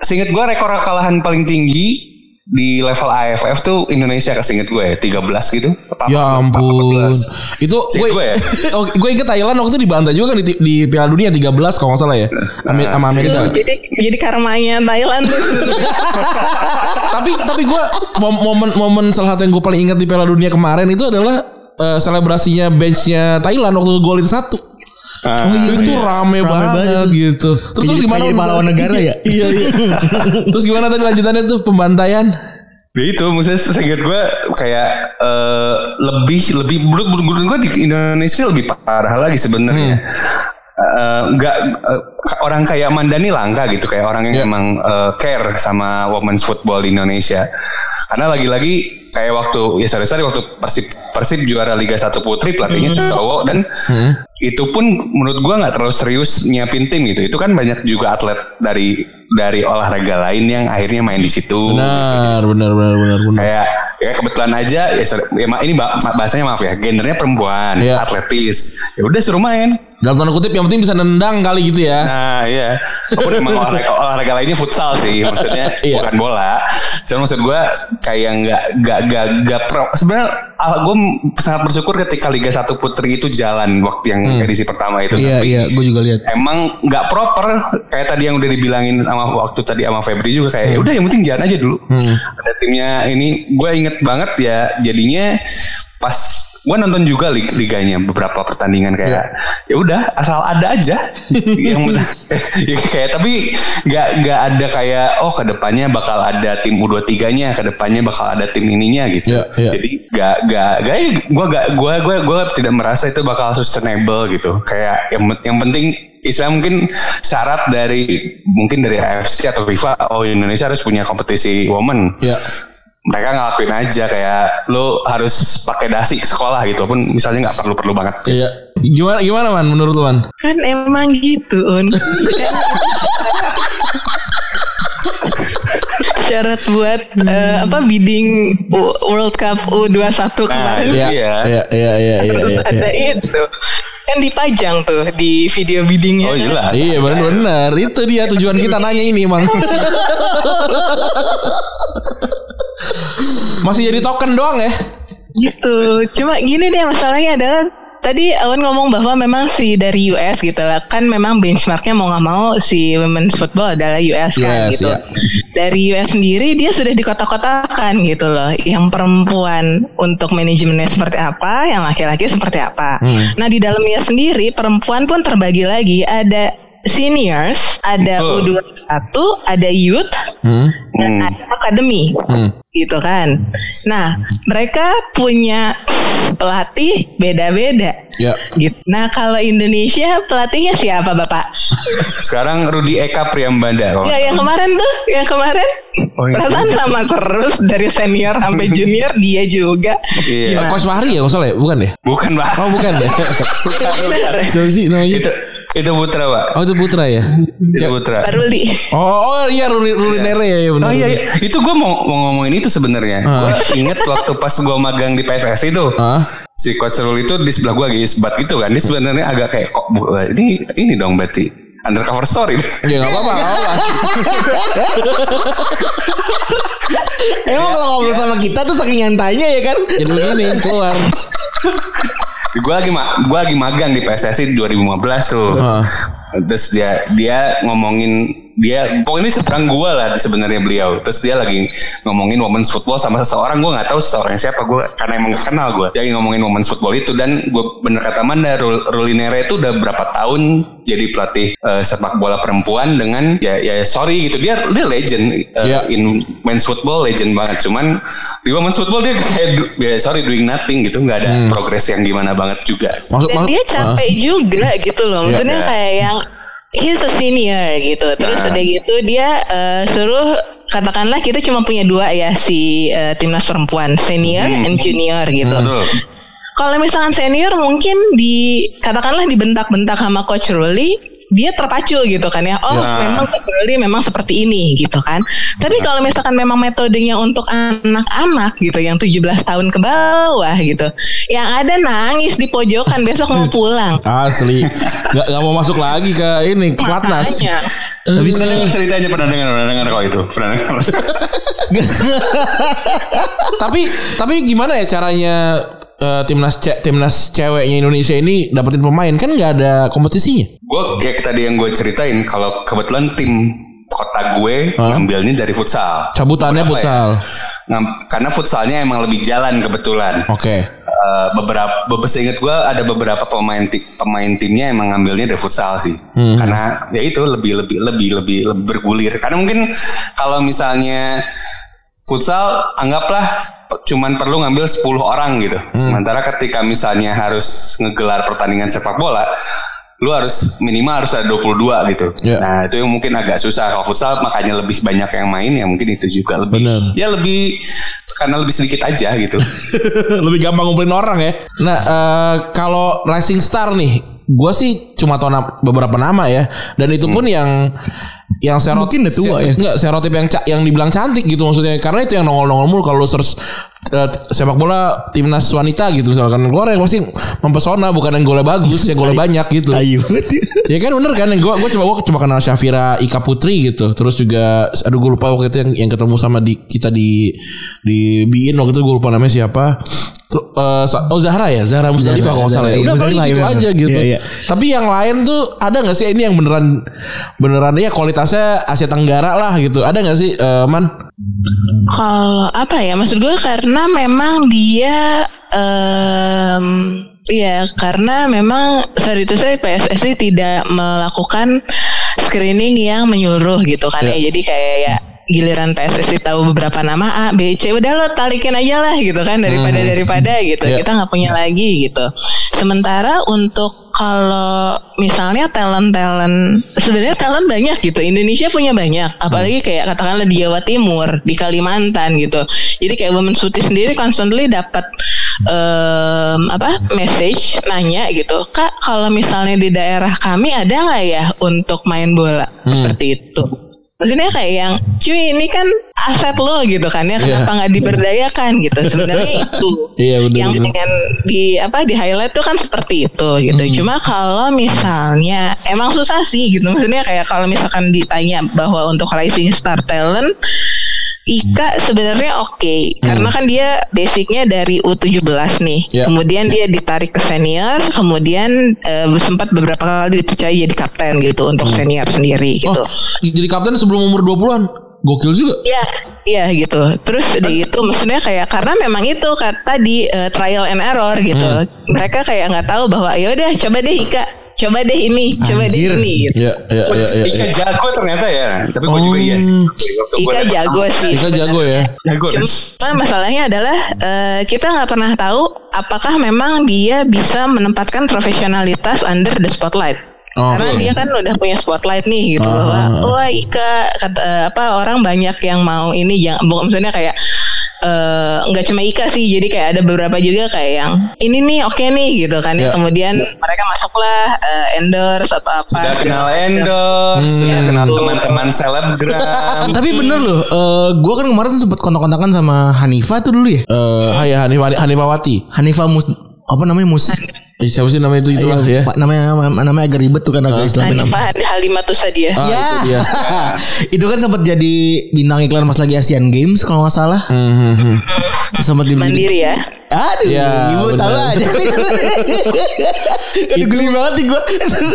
seinget gue rekor kekalahan paling tinggi di level AFF tuh Indonesia seinget gue ya 13 gitu. Apa- Ya ampun. 14. Itu gue gue ya. oh, gue inget Thailand waktu itu dibantai juga kan di, di Piala Dunia 13 kalau nggak salah ya. Amer- sama Amerika. Tuh, jadi jadi karmanya Thailand tapi tapi gue mom- momen momen salah satu yang gue paling ingat di Piala Dunia kemarin itu adalah eh, selebrasinya benchnya Thailand waktu golin satu. Ah, Oh iya, itu rame, Rame banget, banget gitu. Terus terus Kayak- gimana? kayak Un? pahlawan negara ya? iya iya. terus gimana tadi lanjutannya tuh pembantaian? Ya itu maksudnya seinget gue kayak eh, lebih lebih menurut menurut gue di Indonesia lebih parah lagi sebenarnya. Eh, nggak eh, orang kayak Mandani langka gitu kayak orang yang Iya. emang eh, care sama women's football di Indonesia. Karena lagi-lagi kayak waktu ya sorry sorry waktu Persib Persib juara Liga 1 Putri pelatihnya cowok dan itu pun menurut gua nggak terlalu serius nyiapin tim gitu. Itu kan banyak juga atlet dari dari olahraga lain yang akhirnya main di situ. Benar, benar, benar, benar, benar. Kayak ya kebetulan aja ya, sorry, ya ini bahasanya maaf ya, gendernya perempuan, Iya. atletis. Ya udah suruh main. Dalam tanda kutip yang penting bisa nendang kali gitu ya. Nah, iya. Walaupun emang olahraga, olahraga lainnya futsal sih, maksudnya Iya. bukan bola. Cuma maksud gue kayak nggak nggak nggak nggak pro. Sebenarnya gue sangat bersyukur ketika Liga 1 Putri itu jalan waktu yang edisi pertama itu. iya Tapi iya gue juga lihat Emang nggak proper kayak tadi yang udah dibilangin sama waktu tadi sama Febri juga kayak ya udah yang penting jalan aja dulu. Ada timnya ini gue inget banget ya jadinya pas gue nonton juga lig liganya beberapa pertandingan kayak ya udah asal ada aja. Yang ya, kayak tapi nggak nggak ada kayak oh ke depannya bakal ada tim U23 nya ke depannya bakal ada tim ininya gitu. Iya, iya. jadi nggak nggak nggak gue gak gue gue gue tidak merasa itu bakal sustainable gitu. Kayak yang yang penting istilah mungkin syarat dari mungkin dari AFC atau FIFA oh Indonesia harus punya kompetisi women. Ya. Mereka ngelakuin aja kayak lo harus pakai dasi ke sekolah gitu pun misalnya nggak perlu perlu banget Iya. Gimana gimana man menurut lu man? kan emang gitu Un. Syarat buat eh, apa bidding World Cup U21 kemarin Iya. Iya iya iya iya iya. terus iya. ada itu kan dipajang tuh di video biddingnya. oh jelas Iya benar-benar itu dia tujuan kita nanya ini mang. Masih jadi token doang ya? Gitu. Cuma gini deh masalahnya adalah tadi Awan ngomong bahwa memang si dari US gitu lah kan memang benchmarknya mau nggak mau si women's football adalah US kan US, gitu. ya. Dari US sendiri dia sudah dikotak-kotakan gitu loh. Yang perempuan untuk manajemennya seperti apa, yang laki-laki seperti apa. Hmm. Nah di dalamnya sendiri perempuan pun terbagi lagi ada seniors, ada Betul. U21, ada youth, Hmm. dan Hmm. ada academy Hmm. gitu kan. Nah, mereka punya pelatih beda-beda. Ya. Gitu. Nah, kalau Indonesia pelatihnya siapa, Bapak? sekarang Rudi Eka Priambanda kalau Enggak, yang kemarin tuh, yang kemarin Oh, iya. perasaan sama terus dari senior sampai junior dia juga. Iya. Coach Fahri ya nggak salah ya? Bukan ya? bukan pak Oh bukan ya? Bener. Siapa sih namanya? itu itu Putra pak Oh itu Putra ya? itu Putra Pak Ruli. Oh, oh iya Ruli, Ruli Nere ya benar. Oh iya, iya. itu gue mau, mau ngomongin itu sebenarnya. Ah. Gue inget waktu pas gue magang di PSSI itu, Ah. si Coach Rul itu di sebelah gue lagi sebat gitu kan. Dia sebenarnya agak kayak kok bu- ini ini dong berarti undercover story. Ya nggak apa-apa. nggak apa-apa. Emang kalau ngobrol sama kita tuh saking nyantainya ya kan? Jadi begini keluar. gue lagi gue lagi magang di PSSI 2015 tuh. Ah. Terus dia dia ngomongin dia pokoknya ini seberang gue lah sebenarnya beliau. Terus dia lagi ngomongin women's football sama seseorang gue nggak tahu seseorang siapa gue karena emang gak kenal gue. Dia lagi ngomongin women's football itu dan gue bener kata Manda Rul- Rulinere itu udah berapa tahun jadi pelatih eh, sepak bola perempuan dengan ya ya sorry gitu dia dia legend eh, Iya. in men's football legend banget cuman di women's football dia kayak ya, sorry doing nothing gitu nggak ada Hmm. progres yang gimana banget juga. Maksud, Dan maksud- dia capek juga gitu loh. Maksudnya Iya. kayak yang he's a senior gitu. Terus Nah. udah gitu dia eh, suruh katakanlah kita cuma punya dua ya si eh, timnas perempuan senior Hmm. and junior gitu. Betul. Kalau misalkan senior mungkin di katakanlah dibentak-bentak sama coach Ruli, dia terpacu gitu kan ya. Oh, Ya. memang Ruli memang seperti ini gitu kan. Tapi kalau misalkan memang metodenya untuk anak-anak gitu yang 17 tahun ke bawah gitu. Yang ada nangis di pojokan besok mau pulang. Asli. Gak, gak mau masuk lagi ke ini ke Platnas. Tapi pernah ceritanya pernah dengar pernah dengar kok itu pernah dengar. tapi tapi gimana ya caranya eh, timnas ce- timnas ceweknya Indonesia ini dapetin pemain kan nggak ada kompetisinya. gue kayak tadi yang gue ceritain kalau kebetulan tim kota gue Hah? ngambilnya dari futsal. Cabutannya Beberapa futsal. ya. Karena futsalnya emang lebih jalan kebetulan. Oke. Eh, beberapa beberapa seingat gue ada beberapa pemain ti- pemain timnya emang ngambilnya dari futsal sih Hmm. karena ya itu lebih lebih lebih lebih lebih bergulir karena mungkin kalau misalnya futsal anggaplah cuman perlu ngambil 10 orang gitu sementara ketika misalnya harus ngegelar pertandingan sepak bola lu harus minimal harus ada 22 gitu. Ya. Nah, itu yang mungkin agak susah kalau futsal makanya lebih banyak yang main ya mungkin itu juga lebih Bener. ya lebih karena lebih sedikit aja gitu. Lebih gampang ngumpulin orang ya. Nah, eh, kalau Rising Star nih, gue sih cuma tahu beberapa nama ya. Dan itu pun yang yang serot, Mungkin udah tua ya. Enggak, serotip yang yang dibilang cantik gitu maksudnya. Karena itu yang nongol-nongol mulu kalau search eh, sepak bola timnas wanita gitu misalkan. Gue yang pasti mempesona bukan yang golnya bagus, yang golnya banyak gitu. Ya. Kan bener kan gue gue cuma gue cuma kenal Syafira Ika Putri gitu terus juga aduh gue lupa waktu itu yang yang ketemu sama di kita di di Biin waktu itu gue lupa namanya siapa Sa- oh Zahra ya? Zahra Musdalifah kalau nggak salah ya. Iya, udah paling gitu iya, aja gitu. Iya, iya. tapi yang lain tuh ada nggak sih? Ini yang beneran beneran ya kualitasnya Asia Tenggara lah gitu. Ada nggak sih eh, man? Kalau apa ya? Maksud gue karena memang dia em Iya, karena memang saat itu saya PSSI tidak melakukan screening yang menyuruh gitu kan ya. Jadi kayak ya giliran PSSI tahu beberapa nama A, B, C, udah lo talikin aja lah gitu kan daripada Hmm. daripada gitu. Iya. Kita nggak punya lagi gitu. Sementara untuk kalau misalnya talent-talent sebenarnya talent banyak gitu. Indonesia punya banyak, apalagi kayak katakanlah di Jawa Timur, di Kalimantan gitu. Jadi kayak Women Suti sendiri constantly dapat em, apa message nanya gitu, Kak kalau misalnya di daerah kami ada nggak ya untuk main bola seperti itu? Maksudnya kayak yang cuy ini kan aset lo gitu kan ya. Iya. kenapa nggak diberdayakan? gitu. Sebenarnya itu. Iya, bener, yang bener. pengen di apa di highlight tuh kan seperti itu gitu. Cuma kalau misalnya emang susah sih gitu. Maksudnya kayak kalau misalkan ditanya bahwa untuk rising star talent Ika sebenarnya oke karena kan dia basicnya dari U17 nih. Ya. kemudian dia ditarik ke senior kemudian eh, sempat beberapa kali dipercaya jadi kapten gitu untuk senior sendiri gitu. oh jadi kapten sebelum umur 20-an gokil juga. Iya, iya gitu. Terus di itu maksudnya kayak karena memang itu kata di eh, trial and error gitu. Mereka kayak nggak tahu bahwa ya udah coba deh Ika, coba deh ini, coba deh Anjir. ini gitu. ya ya ya ya, Ika ya. jago ternyata ya. Tapi gue juga iya sih. Waktu gua Ika jago sih. Ika jago ya Jago. Cuma masalahnya adalah eh, kita nggak pernah tahu apakah memang dia bisa menempatkan profesionalitas under the spotlight. Oh, Karena oke. dia kan udah punya spotlight nih gitu Ah, bahwa ah, ah. wah Ika kata eh, apa orang banyak yang mau ini yang bukan maksudnya kayak eh, nggak cuma Ika sih jadi kayak ada beberapa juga kayak yang ini nih oke nih gitu kan ya Ya. kemudian mereka masuklah eh, endorse atau apa Sudah kenal endorse, Hmm. sudah kenal teman-teman selebgram. Tapi bener loh, eh gue kan kemarin sempat kontak-kontakan sama Hanifa tuh dulu ya. Eh, ah, ya Hanifah Hanifawati Hanifa Mus apa namanya Mus Eh, siapa sih namanya itu itu lah ya. Pak namanya nama- namanya agak ribet tuh kan agak Islamin. Hanifah Halimatus Sadia. Ah, ya, itu dia. itu kan sempat jadi bintang iklan pas lagi Asian Games kalau nggak salah. Hmm, hmm, hmm. Sempat di Mandiri ya. Aduh, Ya, ibu benar. tahu aja. Aduh, geli banget nih gue.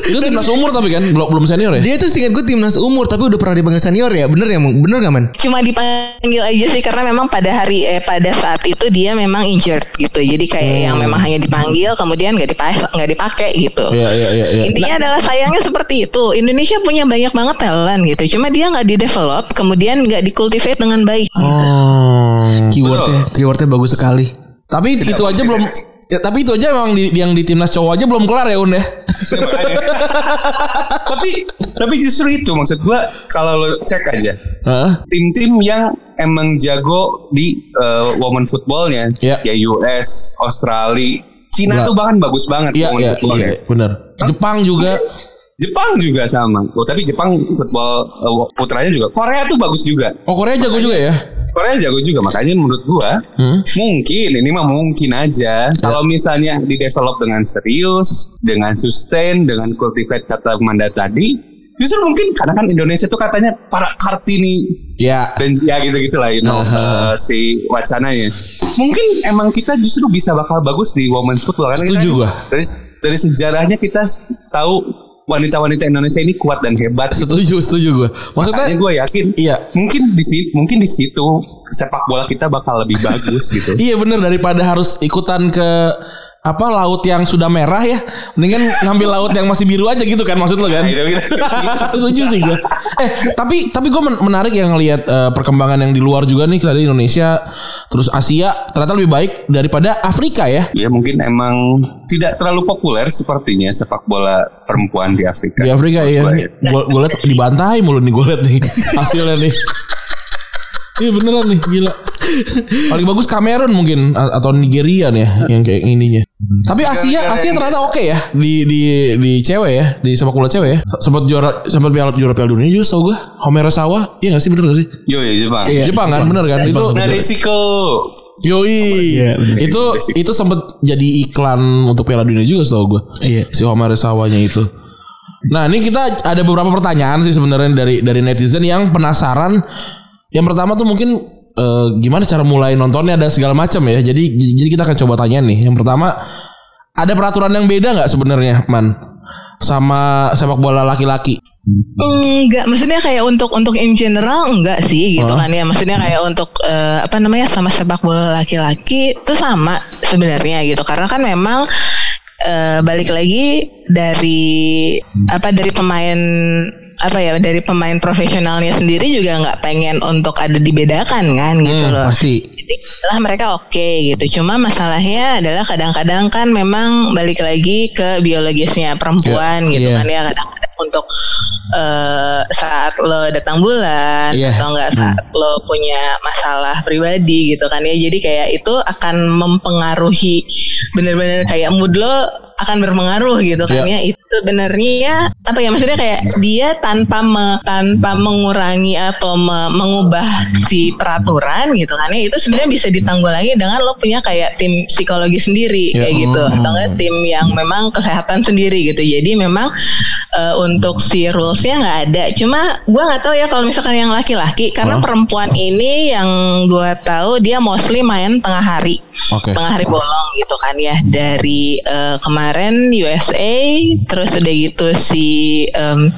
Itu timnas umur tapi kan belum belum senior ya? Dia tuh seingat gue timnas umur tapi udah pernah dipanggil senior ya. Bener ya? Bener gak, Man? Cuma dipanggil aja sih karena memang pada hari eh pada saat itu dia memang injured gitu. Jadi kayak yang memang hanya dipanggil kemudian nggak dipakai nggak dipakai gitu. Iya iya iya iya. Intinya adalah sayangnya seperti itu. Indonesia punya banyak banget talent gitu. Cuma dia nggak di develop, kemudian nggak dikultivate dengan baik. Oh. Keywordnya, keywordnya bagus sekali. Tapi itu aja belum Ya, tapi itu aja emang di, yang di timnas cowok aja belum kelar ya Un ya. tapi tapi justru itu maksud gua kalau lo cek aja Heeh. tim-tim yang emang jago di uh, woman footballnya Iya. ya US, Australia, Cina Benar. tuh bahkan bagus banget Iya iya footballnya. iya benar. Jepang juga. Jepang juga sama. Oh tapi Jepang football uh, putranya juga. Korea tuh bagus juga. Oh Korea jago juga ya. Korea jago juga makanya menurut gua Hmm. mungkin ini mah mungkin aja kalau misalnya di develop dengan serius, dengan sustain, dengan cultivate kata Manda tadi, justru mungkin karena kan Indonesia tuh katanya para Kartini Ya. dan ya gitu gitu lah you know, Aha. uh, si wacananya. Mungkin emang kita justru bisa bakal bagus di women's football karena Setuju kita- gua. Dari dari sejarahnya kita tahu wanita-wanita Indonesia ini kuat dan hebat. Setuju setuju gue. Maksudnya Makanya gue yakin Iya. mungkin di situ mungkin di situ sepak bola kita bakal lebih bagus gitu. Iya bener daripada harus ikutan ke apa laut yang sudah merah ya mendingan ngambil laut yang masih biru aja gitu kan maksud lo kan Nah, itu- itu. setuju sih gue eh tapi tapi gue menarik yang ngelihat eh, perkembangan yang di luar juga nih tadi Indonesia terus Asia ternyata lebih baik daripada Afrika ya Ya mungkin emang tidak terlalu populer sepertinya sepak bola perempuan di Afrika. di Afrika iya ya. gue gue liat dibantai mulu nih gue liat nih hasilnya nih Iya beneran nih gila Paling bagus Kamerun mungkin atau Nigeria nih ya yang kayak ininya. Tapi Asia Asia ternyata oke ya di di di cewek ya di sepak bola cewek ya. Sempat juara sempat piala juara piala dunia juga tau gue. Homero Sawa iya gak sih bener gak sih? Yo ya Jepang. Iya. Jepang kan bener kan itu Nah resiko Yoi Iya, bener. itu itu sempat jadi iklan untuk piala dunia juga tau gue. Iya. Si Homero Sawanya itu. Nah ini kita ada beberapa pertanyaan sih sebenarnya dari dari netizen yang penasaran. Yang pertama tuh mungkin eh, gimana cara mulai nontonnya ada segala macam ya. Jadi jadi kita akan coba tanya nih. Yang pertama ada peraturan yang beda nggak sebenarnya, Man? Sama sepak bola laki-laki. Enggak, maksudnya kayak untuk untuk in general enggak sih gitu kan ya. Maksudnya kayak untuk eh, apa namanya sama sepak bola laki-laki itu sama sebenarnya gitu. Karena kan memang eh, balik lagi dari apa dari pemain apa ya dari pemain profesionalnya sendiri juga nggak pengen untuk ada dibedakan kan gitu Hmm, loh. Pasti. Jadi setelah mereka oke gitu. Cuma masalahnya adalah kadang-kadang kan memang balik lagi ke biologisnya perempuan gitu Iya. kan ya kadang-kadang untuk eh, saat lo datang bulan Iya. atau enggak saat lo punya masalah pribadi gitu kan ya. Jadi kayak itu akan mempengaruhi bener-bener kayak mood lo akan berpengaruh gitu kan Iya. ya. Itu sebenarnya apa ya maksudnya kayak dia tanpa me- tanpa mengurangi atau me- mengubah si peraturan gitu kan ya itu sebenarnya bisa ditanggulangi dengan lo punya kayak tim psikologi sendiri Ya. kayak gitu atau enggak tim yang memang kesehatan sendiri gitu jadi memang eh, untuk si rulesnya nggak ada cuma gua nggak tahu ya kalau misalkan yang laki-laki karena Oh. perempuan ini yang gua tahu dia mostly main tengah hari Oke. tengah hari bolong gitu kan ya dari eh, kemarin USA terus udah gitu si em,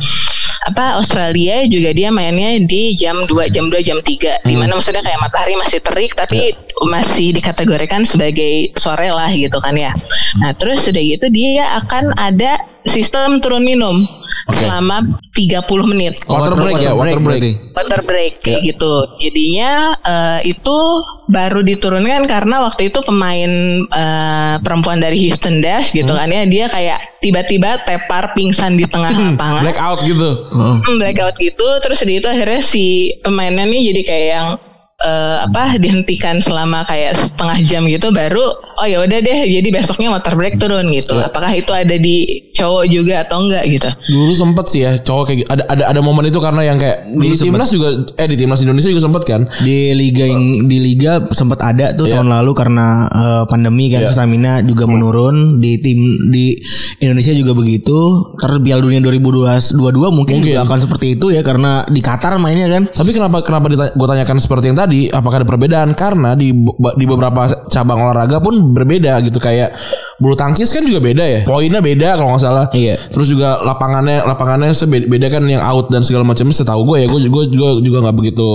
apa Australia juga dia mainnya di jam 2 jam 2 jam 3 di mana maksudnya kayak matahari masih terik tapi masih dikategorikan sebagai sore lah gitu kan ya. Nah terus udah gitu dia akan ada sistem turun minum Oke. selama 30 menit Water break ya, water break. water break kayak gitu. Jadinya eh, itu baru diturunkan karena waktu itu pemain eh, perempuan dari Houston Dash gitu kan ya dia kayak tiba-tiba tepar pingsan di tengah lapangan. Blackout gitu. Heeh. Hmm, blackout gitu terus di itu akhirnya si pemainnya nih jadi kayak yang eh, apa dihentikan selama kayak setengah jam gitu baru oh ya udah deh jadi besoknya water break turun gitu Iya. apakah itu ada di cowok juga atau enggak gitu Dulu sempet sih ya cowok kayak gitu. ada ada ada momen itu karena yang kayak di timnas juga eh di timnas Indonesia juga sempet kan. di liga yang di liga sempat ada tuh tahun lalu karena eh, pandemi kan Iya. stamina juga menurun di tim di Indonesia juga begitu terus Piala Dunia 2022 mungkin, Mungkin. juga akan seperti itu ya karena di Qatar mainnya kan Tapi kenapa kenapa gue tanyakan seperti yang tadi? Apakah ada perbedaan? Karena di di beberapa cabang olahraga pun berbeda gitu kayak bulu tangkis kan juga beda ya. Poinnya beda kalau nggak salah. Iya. Terus juga lapangannya lapangannya beda kan yang out dan segala macamnya. Setahu gue ya gue juga juga juga nggak begitu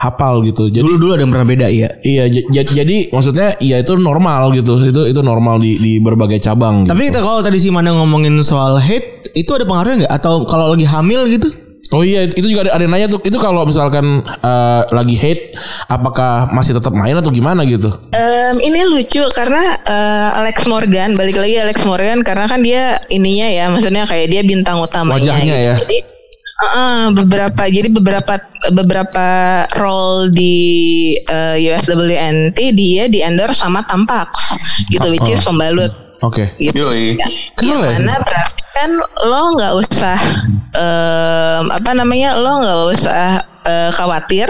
hafal gitu. Jadi dulu dulu ada yang pernah beda ya iya j- j- jadi maksudnya iya itu normal gitu. Itu itu normal di di berbagai cabang. Gitu. tapi kita kalau tadi si Mana ngomongin soal hate itu ada pengaruhnya nggak atau kalau lagi hamil gitu Oh iya itu juga ada, ada yang nanya tuh itu kalau misalkan eh, lagi hate apakah masih tetap main atau gimana gitu? Em, ini lucu karena eh, Alex Morgan balik lagi Alex Morgan karena kan dia ininya ya maksudnya kayak dia bintang utamanya Wajahnya gitu. ya. jadi eh, beberapa jadi beberapa beberapa role di eh, USWNT dia di endorse sama Tampax gitu which is pembalut Oke. gitu Yoi. yang Keren. mana berarti kan lo nggak usah em, apa namanya lo nggak usah eh, khawatir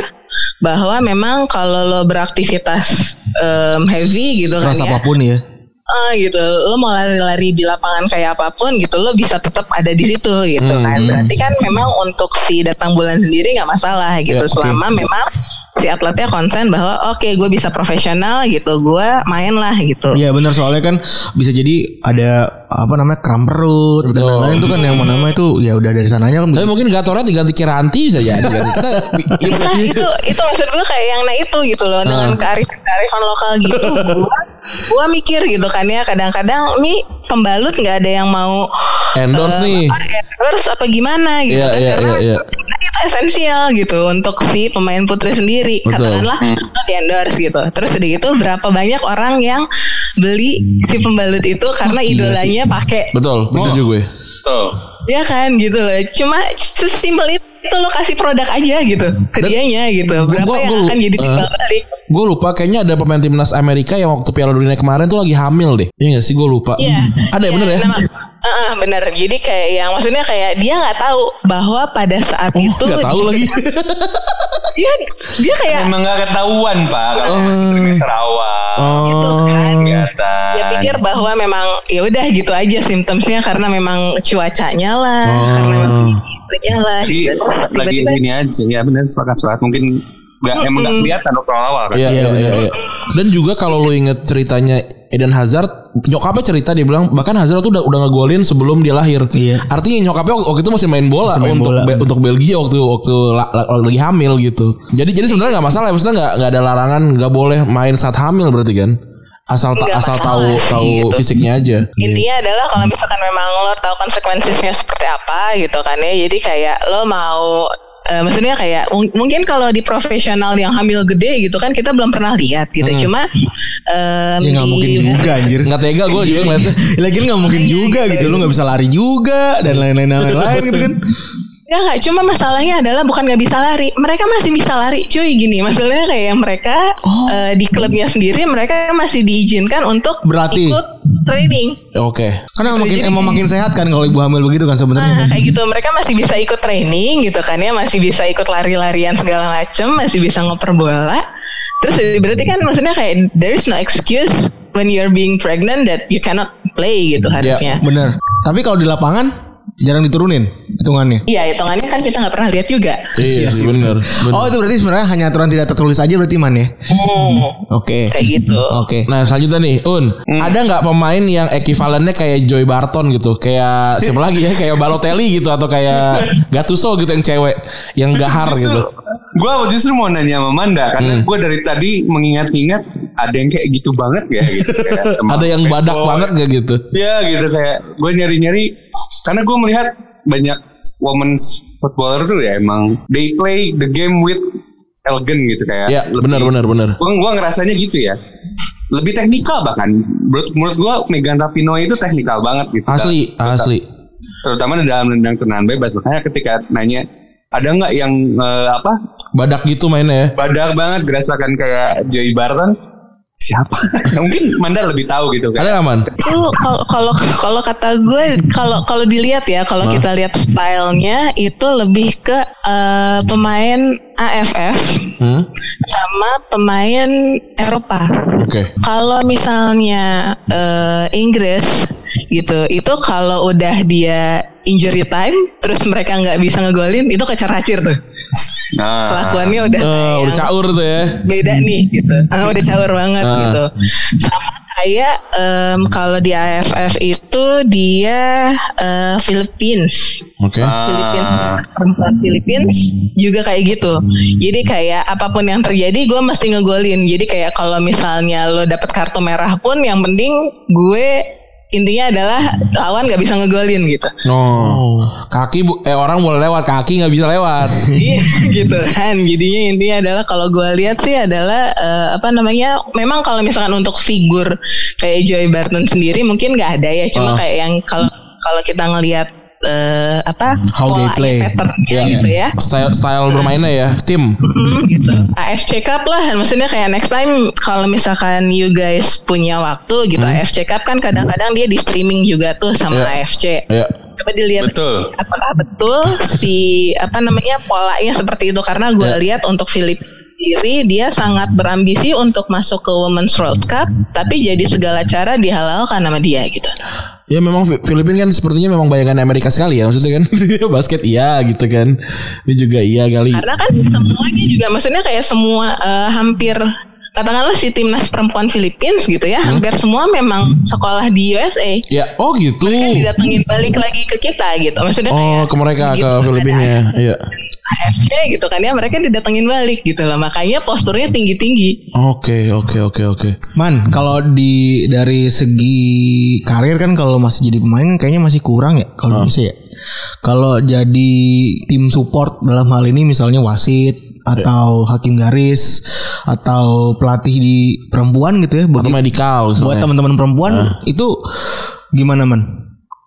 bahwa memang kalau lo beraktivitas em, heavy gitu keras kan ya apa pun ya Ah gitu, lo mau lari-lari di lapangan kayak apa pun gitu, lo bisa tetap ada di situ gitu Hmm. kan. Berarti kan memang untuk si datang bulan sendiri nggak masalah gitu, Ya, selama memang si atletnya konsen bahwa oke gue bisa profesional gitu, gue main lah gitu. Iya benar soalnya kan bisa jadi ada apa namanya kram perut dan Betul. lain-lain itu kan yang mana itu ya udah dari sananya kan Tapi mungkin Gatornya diganti Kiranti bisa jadi. Kita Nah itu itu maksud gue kayak yang nah itu gitu loh dengan Ah. kearifan kearifan lokal gitu, gue gue mikir gitu kan ya kadang-kadang nih pembalut nggak ada yang mau endorse nih. apa, endorse apa gimana gitu Iya, kan iya, karena iya, iya. karena itu esensial gitu untuk si pemain putri sendiri Betul. katakanlah lo di endorse gitu terus udah gitu berapa banyak orang yang beli si pembalut itu karena idolanya pakai Betul, setuju gue. Tuh. ya kan gitu loh cuma sesimpel itu lo kasih produk aja gitu ke Dan- dianya gitu berapa gua- yang gua- akan jadi eh. timbal balik Gue lupa kayaknya ada pemain timnas Amerika yang waktu Piala Dunia kemarin tuh lagi hamil deh. Iya gak sih gue lupa. Iya. Ada ya bener ya? Nama, Heeh, bener. Jadi kayak yang maksudnya kayak dia nggak tahu bahwa pada saat Oh itu gak tahu lagi. dia dia kayak Emang gak ketahuan pak kalau trimester awal. gitu oh. kan. Kelihatan. Dia pikir bahwa memang ya udah gitu aja simptomsnya karena memang cuacanya lah, Oh. karena memang lah. Lagi, gitu. Lagi ini aja ya benar sepakat sepakat mungkin nggak emang nggak kelihatan waktu awal kan. Iya, iya, iya, iya. Dan juga kalau lu inget ceritanya Eden Hazard, nyokapnya cerita dia bilang bahkan Hazard tuh udah udah ngegolin sebelum dia lahir. Iya. Artinya nyokapnya waktu itu masih main bola Masih main untuk bola. Be- untuk Belgia waktu waktu la- la- lagi hamil gitu. Jadi jadi sebenarnya nggak masalah, maksudnya nggak nggak ada larangan nggak boleh main saat hamil berarti kan? Asal ta- asal tahu sih, tahu gitu. fisiknya aja. Intinya adalah kalau misalkan memang lo tahu konsekuensinya seperti apa gitu kan ya. Jadi kayak lo mau eh, maksudnya kayak mung- mungkin kalau di profesional yang hamil gede gitu kan kita belum pernah lihat gitu. Hmm. Cuma em, ya nggak di- mungkin juga anjir Nggak tega gue juga ngeliatnya. lagi nggak mungkin juga gitu lu nggak bisa lari juga dan lain-lain lain-lain gitu kan Enggak, enggak. Cuma masalahnya adalah bukan nggak bisa lari. Mereka masih bisa lari. Cuy, gini. Maksudnya kayak mereka Oh. eh, di klubnya sendiri mereka masih diizinkan untuk Berlatih. ikut training. Oke. karena makin emang makin sehat kan kalau ibu hamil begitu kan sebenarnya Nah, kayak gitu. Mereka masih bisa ikut training gitu kan ya. Masih bisa ikut lari-larian segala macem. Masih bisa ngoper bola. Terus berarti kan maksudnya kayak there is no excuse when you're being pregnant that you cannot play gitu harusnya. bener tapi kalau di lapangan jarang diturunin hitungannya. Iya, hitungannya kan kita nggak pernah lihat juga. Iya sih. bener. bener. Oh itu berarti sebenarnya hanya aturan tidak tertulis aja berarti man ya? Hmm, Oke. Kayak gitu. Oke. Nah selanjutnya nih Un. Ada nggak pemain yang ekivalennya kayak Joy Barton gitu? Kayak siapa lagi ya? Kayak Balotelli gitu Atau kayak Gattuso gitu yang cewek Yang gahar gitu Gue justru mau nanya sama Manda karena Hmm. gue dari tadi mengingat-ingat ada yang kayak gitu banget ya gitu. Kayak Ada yang badak bad boy. banget gak gitu Ya gitu kayak gue nyari-nyari karena gue melihat banyak women's footballer tuh ya emang they play the game with elegant gitu kayak. Ya benar benar benar Gue gua ngerasanya gitu ya. Lebih teknikal bahkan. Menurut, menurut gue Megan Rapinoe itu teknikal banget gitu. Asli Dalam- Asli Terutama dalam nendang tendangan bebas. Makanya ketika nanya ada nggak yang eh, apa Badak gitu mainnya ya. badak banget gerasakan kayak Joey Barton siapa mungkin Manda lebih tahu gitu kan Ada aman? itu kalau kalau kalau kata gue kalau kalau dilihat ya kalau kita lihat stylenya itu lebih ke eh, pemain AFF Hmm? sama pemain Eropa. Oke. Kalau misalnya eh, Inggris gitu, itu kalau udah dia injury time, terus mereka nggak bisa ngegolin, itu kecer-kacir tuh. nah Kelakuannya udah kayak udah caur tuh ya. beda nih gitu. Ah, udah caur banget Ah. gitu. Sama kayak em, kalau di AFF itu dia eh, Philippines. Oke. Philippines ah, perempuan Philippines juga kayak gitu. Jadi kayak apa pun yang terjadi gue mesti ngegolin. Jadi kayak kalau misalnya lo dapet kartu merah pun yang penting gue intinya adalah lawan gak bisa ngegolin gitu. Oh. Kaki bu eh orang boleh lewat, kaki nggak bisa lewat. Iya gitu kan. Jadinya intinya adalah kalau gue lihat sih adalah eh, apa namanya? Memang kalau misalkan untuk figur kayak Joy Barton sendiri mungkin nggak ada ya. Cuma Ah. kayak yang kalau kalau kita ngelihat eh, apa How they play. patternnya gitu ya. Style style bermainnya ya, tim. Hmm, gitu. AFC Cup lah, maksudnya kayak next time kalau misalkan you guys punya waktu gitu, AFC Cup kan kadang-kadang dia di streaming juga tuh sama Iya. AFC. Ya. Coba dilihat betul apakah betul si apa namanya polanya seperti itu karena gue Ya. lihat untuk Philip sendiri dia sangat berambisi untuk masuk ke Women's World Cup tapi jadi segala cara dihalalkan sama dia gitu. Ya memang Fi- Filipina kan sepertinya memang bayangan Amerika sekali ya maksudnya kan basket iya gitu kan. Ini juga iya kali. Karena kan semuanya juga maksudnya kayak semua eh, hampir katakanlah si timnas perempuan Philippines gitu ya, hampir semua memang sekolah di USA. Ya, oh gitu. Kan didatengin balik lagi ke kita gitu. Maksudnya Oh, kayak ke mereka ke gitu, Filipina ya. Iya. AFC gitu kan ya, mereka didatengin balik gitu loh. Makanya posturnya tinggi-tinggi. Oke, oke, oke, oke. Man, kalau di dari segi karir kan kalau masih jadi pemain kan kayaknya masih kurang ya kalau bisa ya. Kalau jadi tim support dalam hal ini misalnya wasit atau hakim garis atau pelatih di perempuan gitu ya Atau bagi medikal buat teman-teman perempuan itu gimana man?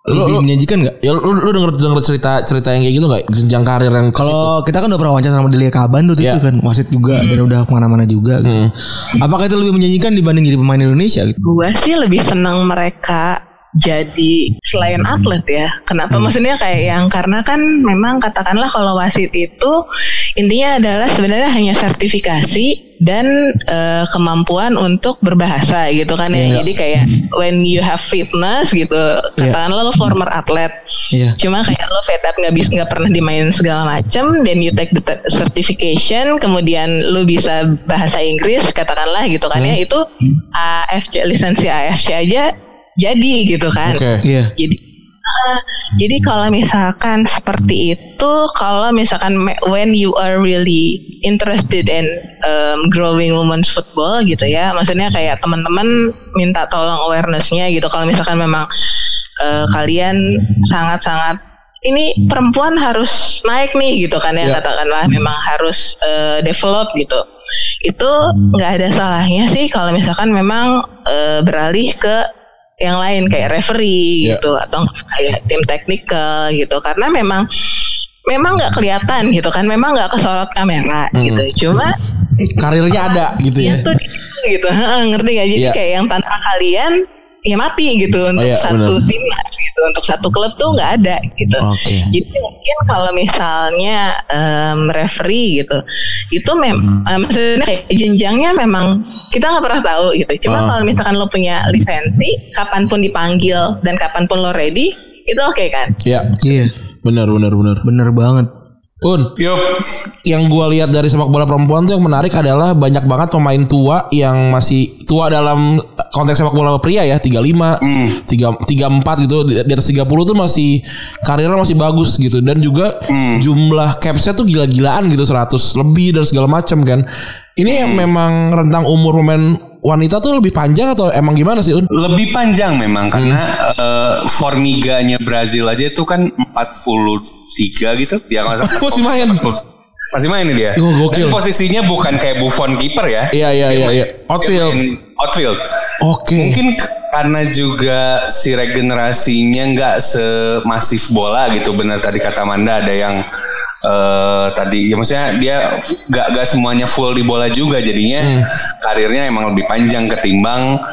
Lu- Lebih lu- menjanjikan nggak? Ya lu, lu denger denger cerita cerita yang kayak gitu nggak jenjang karir yang? Kalau kita kan udah pernah wawancara sama Delia Kaban tuh Iya. itu kan wasit juga dan udah ke mana-mana juga. Gitu. Apakah itu lebih menjanjikan dibanding jadi pemain Indonesia gitu? Gua sih lebih senang mereka jadi selain atlet ya. Kenapa? Maksudnya kayak yang karena kan memang katakanlah kalau wasit itu intinya adalah sebenarnya hanya sertifikasi dan eh, kemampuan untuk berbahasa gitu kan ya. Iya. Jadi kayak when you have fitness gitu, katakanlah lo former atlet. Iya. Cuma kayak lo fed up nggak bisa nggak pernah dimainin segala macem, then you take the certification, kemudian lo bisa bahasa Inggris, katakanlah gitu kan ya, itu AFC lisensi AFC aja jadi gitu kan. Oke. Iya. Jadi ah, jadi kalau misalkan seperti itu, kalau misalkan when you are really interested in um, growing women's football gitu ya, maksudnya kayak teman-teman minta tolong awarenessnya gitu. Kalau misalkan memang eh, kalian sangat-sangat ini perempuan harus naik nih gitu kan ya Ya. katakanlah memang harus eh, develop gitu. Itu nggak ada salahnya sih kalau misalkan memang eh, beralih ke yang lain kayak referee Ya. gitu atau kayak tim teknikal gitu karena memang memang nggak kelihatan gitu kan memang nggak kesorot kamera Hmm. gitu cuma Karirnya ada gitu ya. ya di situ gitu Heeh, ngerti gak jadi Iya. kayak yang tanpa kalian ya mati gitu untuk iya, satu benar. timnas gitu untuk satu klub tuh nggak ada gitu Oke. jadi mungkin kalau misalnya em, referee gitu itu memang maksudnya kayak jenjangnya memang kita nggak pernah tahu gitu cuma Ah. kalau misalkan lo punya lisensi kapan pun dipanggil dan kapan pun lo ready itu oke kan Ya, Iya. benar benar benar. Bener banget. Un, Yup. yang gua lihat dari sepak bola perempuan tuh yang menarik adalah banyak banget pemain tua yang masih tua dalam konteks sepak bola pria ya 35 Hmm. 3 34 gitu di atas 30 tuh masih karirnya masih bagus gitu dan juga Hmm. jumlah capsnya tuh gila-gilaan gitu 100 lebih dan segala macam kan. Ini yang Hmm. memang rentang umur pemain wanita tuh lebih panjang atau emang gimana sih Un? Lebih panjang memang karena eh, Formiganya Brazil aja itu kan 43 gitu. Ya salah. Masih main. Masih main dia. Oh, gokil. Dan posisinya bukan kayak Buffon kiper ya. Iya iya iya iya. Outfield. Outfield. Oke. Mungkin k- karena juga si regenerasinya nggak semasif bola gitu. Benar tadi kata Manda ada yang eh tadi ya maksudnya dia nggak nggak semuanya full di bola juga jadinya karirnya emang lebih panjang ketimbang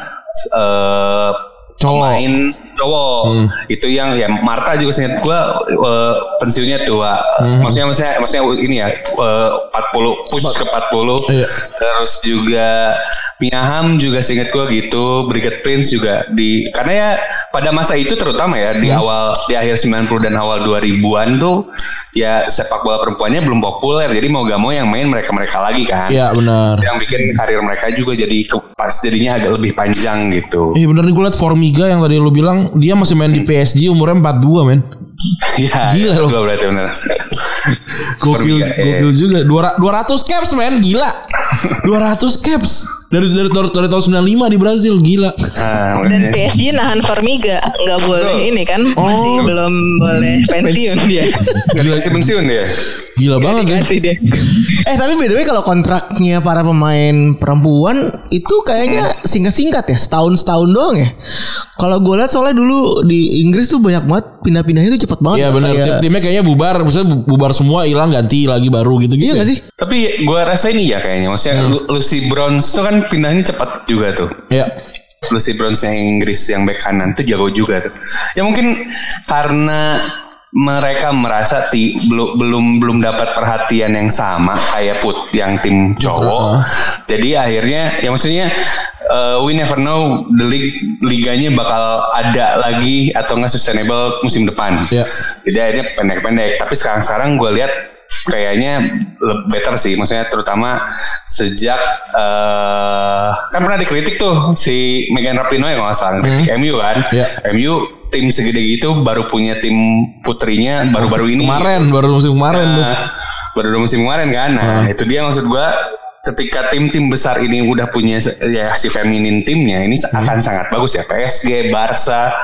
eh Cowok. pemain cowok. Itu yang ya Marta juga seingat gua eh, pensiunnya tua. Maksudnya maksudnya maksudnya ini ya eh, 40 push ke 40 Iya. terus juga Miaham juga seingat gua gitu Brigade Prince juga di karena ya pada masa itu terutama ya di awal di akhir 90 dan awal 2000-an tuh ya sepak bola perempuannya belum populer jadi mau gak mau yang main mereka-mereka lagi kan Iya benar. yang bikin karir mereka juga jadi ke- pas jadinya agak lebih panjang gitu Iya benar nih gue liat Formiga yang tadi lu bilang dia masih main di PSG umurnya 42 men. Iya, Gila loh. gua berarti benar. Gokil, Formiga, gokil juga. Dua- 200 caps men, gila. 200 caps dari dari, dari, dari tahun 95 di Brazil, gila. Ah, Dan. PSG nahan Formiga nggak boleh Betul. ini kan masih Oh. belum boleh pensiun dia. Nggak dikasih pensiun dia. Gila banget ya. Dia. Eh tapi by the way kalau kontraknya para pemain perempuan itu kayaknya singkat-singkat ya setahun setahun doang ya. Kalau gue lihat soalnya dulu di Inggris tuh banyak banget pindah-pindahnya tuh cepet banget. Iya benar. Kayak- Tim- Timnya kayaknya bubar, maksudnya bu- bubar semua, hilang ganti lagi baru gitu gitu. Iya gak sih? Tapi gua rasa ini ya kayaknya. Maksudnya Lu- Lucy Bronze tuh kan pindahnya cepat juga tuh. Iya. Lucy Bronze yang Inggris yang back kanan tuh jago juga tuh. Ya mungkin karena mereka merasa ti, belum belum belum dapat perhatian yang sama kayak put yang tim cowok. Jadi akhirnya ya maksudnya uh, we never know the league liganya bakal ada lagi atau nggak sustainable musim depan. Iya. Jadi akhirnya pendek-pendek. Tapi sekarang-sekarang gue lihat kayaknya better sih. Maksudnya terutama sejak eh kan pernah dikritik tuh si Megan Rapinoe kalau nggak salah kritik MU kan. Iya. MU tim segede gitu baru punya tim putrinya baru-baru ini. Kemarin baru musim kemarin tuh. Nah, baru musim kemarin kan. Nah, itu dia maksud gua ketika tim-tim besar ini udah punya ya si feminin timnya ini akan sangat bagus ya PSG, Barca,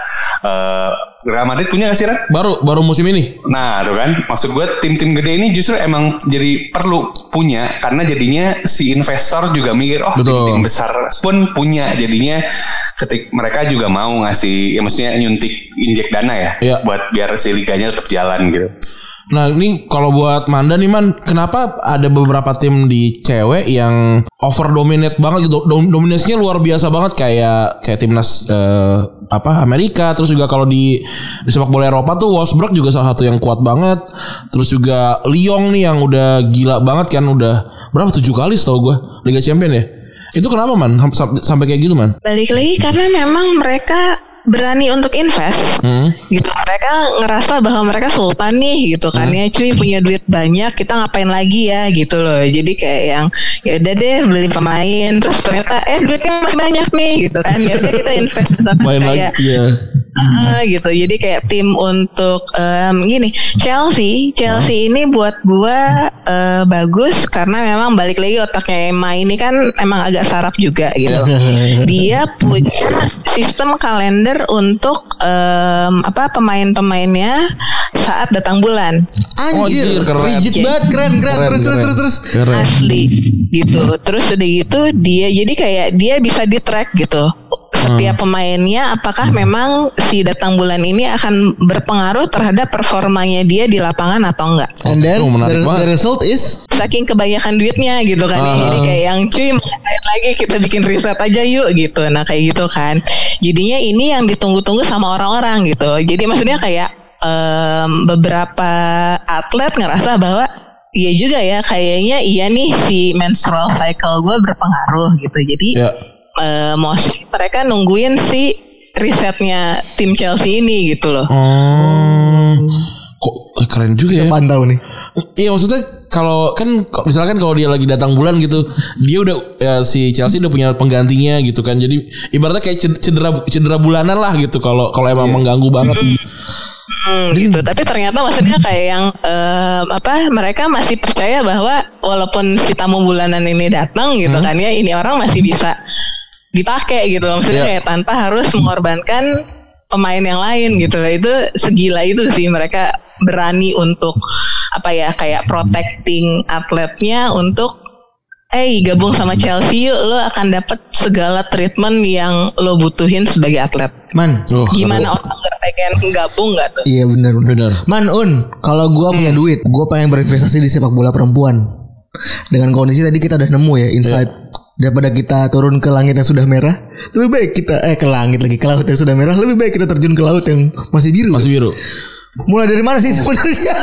eh Real Madrid punya gak sih Ran? Baru baru musim ini. Nah, tuh kan maksud gue tim-tim gede ini justru emang jadi perlu punya karena jadinya si investor juga mikir oh tim-tim besar pun punya jadinya ketik mereka juga mau ngasih ya maksudnya nyuntik injek dana ya Iya. buat biar si liganya tetap jalan gitu. Nah ini kalau buat Manda nih man, kenapa ada beberapa tim di cewek yang over dominate banget gitu, Dom- dominasinya luar biasa banget kayak kayak timnas eh, apa Amerika, terus juga kalau di, di sepak bola Eropa tuh Wolfsburg juga salah satu yang kuat banget, terus juga Lyon nih yang udah gila banget kan udah berapa tujuh kali setahu gue Liga Champion ya. Itu kenapa man Sam- sam- sampai kayak gitu man? Balik lagi karena memang mereka berani untuk invest Hmm. gitu. Mereka ngerasa bahwa mereka sultan nih gitu kan ya cuy punya duit banyak kita ngapain lagi ya gitu loh. Jadi kayak yang ya udah deh beli pemain terus ternyata eh duitnya masih banyak nih gitu kan. Ya kita invest sama lagi, kayak Ah, gitu jadi kayak tim untuk em, gini Chelsea Chelsea ini buat gua eh, bagus karena memang balik lagi otaknya Emma ini kan emang agak sarap juga gitu dia punya sistem kalender untuk em, apa pemain-pemainnya saat datang bulan Anjir, Anjir, keren. rigid banget, keren, keren. Keren, terus, terus, keren. terus, terus. Keren. asli gitu terus udah gitu dia jadi kayak dia bisa di track gitu setiap pemainnya apakah memang si datang bulan ini akan berpengaruh terhadap performanya dia di lapangan atau enggak? And then Oh, menarik the, the result is? Saking kebanyakan duitnya gitu kan. Ah. jadi kayak yang cuy mau ngapain lagi? Kita bikin riset aja yuk gitu. Nah kayak gitu kan. Jadinya ini yang ditunggu-tunggu sama orang-orang gitu. Jadi maksudnya kayak em, beberapa atlet ngerasa bahwa Iya juga ya, kayaknya iya nih si menstrual cycle gue berpengaruh gitu. Jadi Ya. Eh, mostly mereka nungguin si risetnya tim Chelsea ini gitu loh. Oh. Kok eh, keren juga ya. pantau nih. Iya maksudnya kalau kan misalkan kalau dia lagi datang bulan gitu, dia udah ya, si Chelsea udah punya penggantinya gitu kan. Jadi ibaratnya kayak ced- cedera cedera bulanan lah gitu kalau kalau emang mengganggu banget. Hmm, gitu. Tapi ternyata maksudnya kayak yang em, apa? Mereka masih percaya bahwa walaupun si tamu bulanan ini datang gitu kan ya, ini orang masih bisa dipakai gitu. loh. Maksudnya Iya. kayak tanpa harus mengorbankan pemain yang lain gitu. loh. Itu segila itu sih mereka berani untuk apa ya kayak protecting atletnya untuk eh gabung sama Chelsea yuk lo akan dapat segala treatment yang lo butuhin sebagai atlet. Man. Oh, Gimana orang nggak pengen gabung nggak tuh? Iya benar Benar. Man Un, kalau gua punya duit, gua pengen berinvestasi di sepak bola perempuan. Dengan kondisi tadi kita udah nemu ya insight daripada kita turun ke langit yang sudah merah, lebih baik kita eh ke langit lagi ke laut yang sudah merah, lebih baik kita terjun ke laut yang masih biru. Masih biru. Mulai dari mana sih sebenarnya?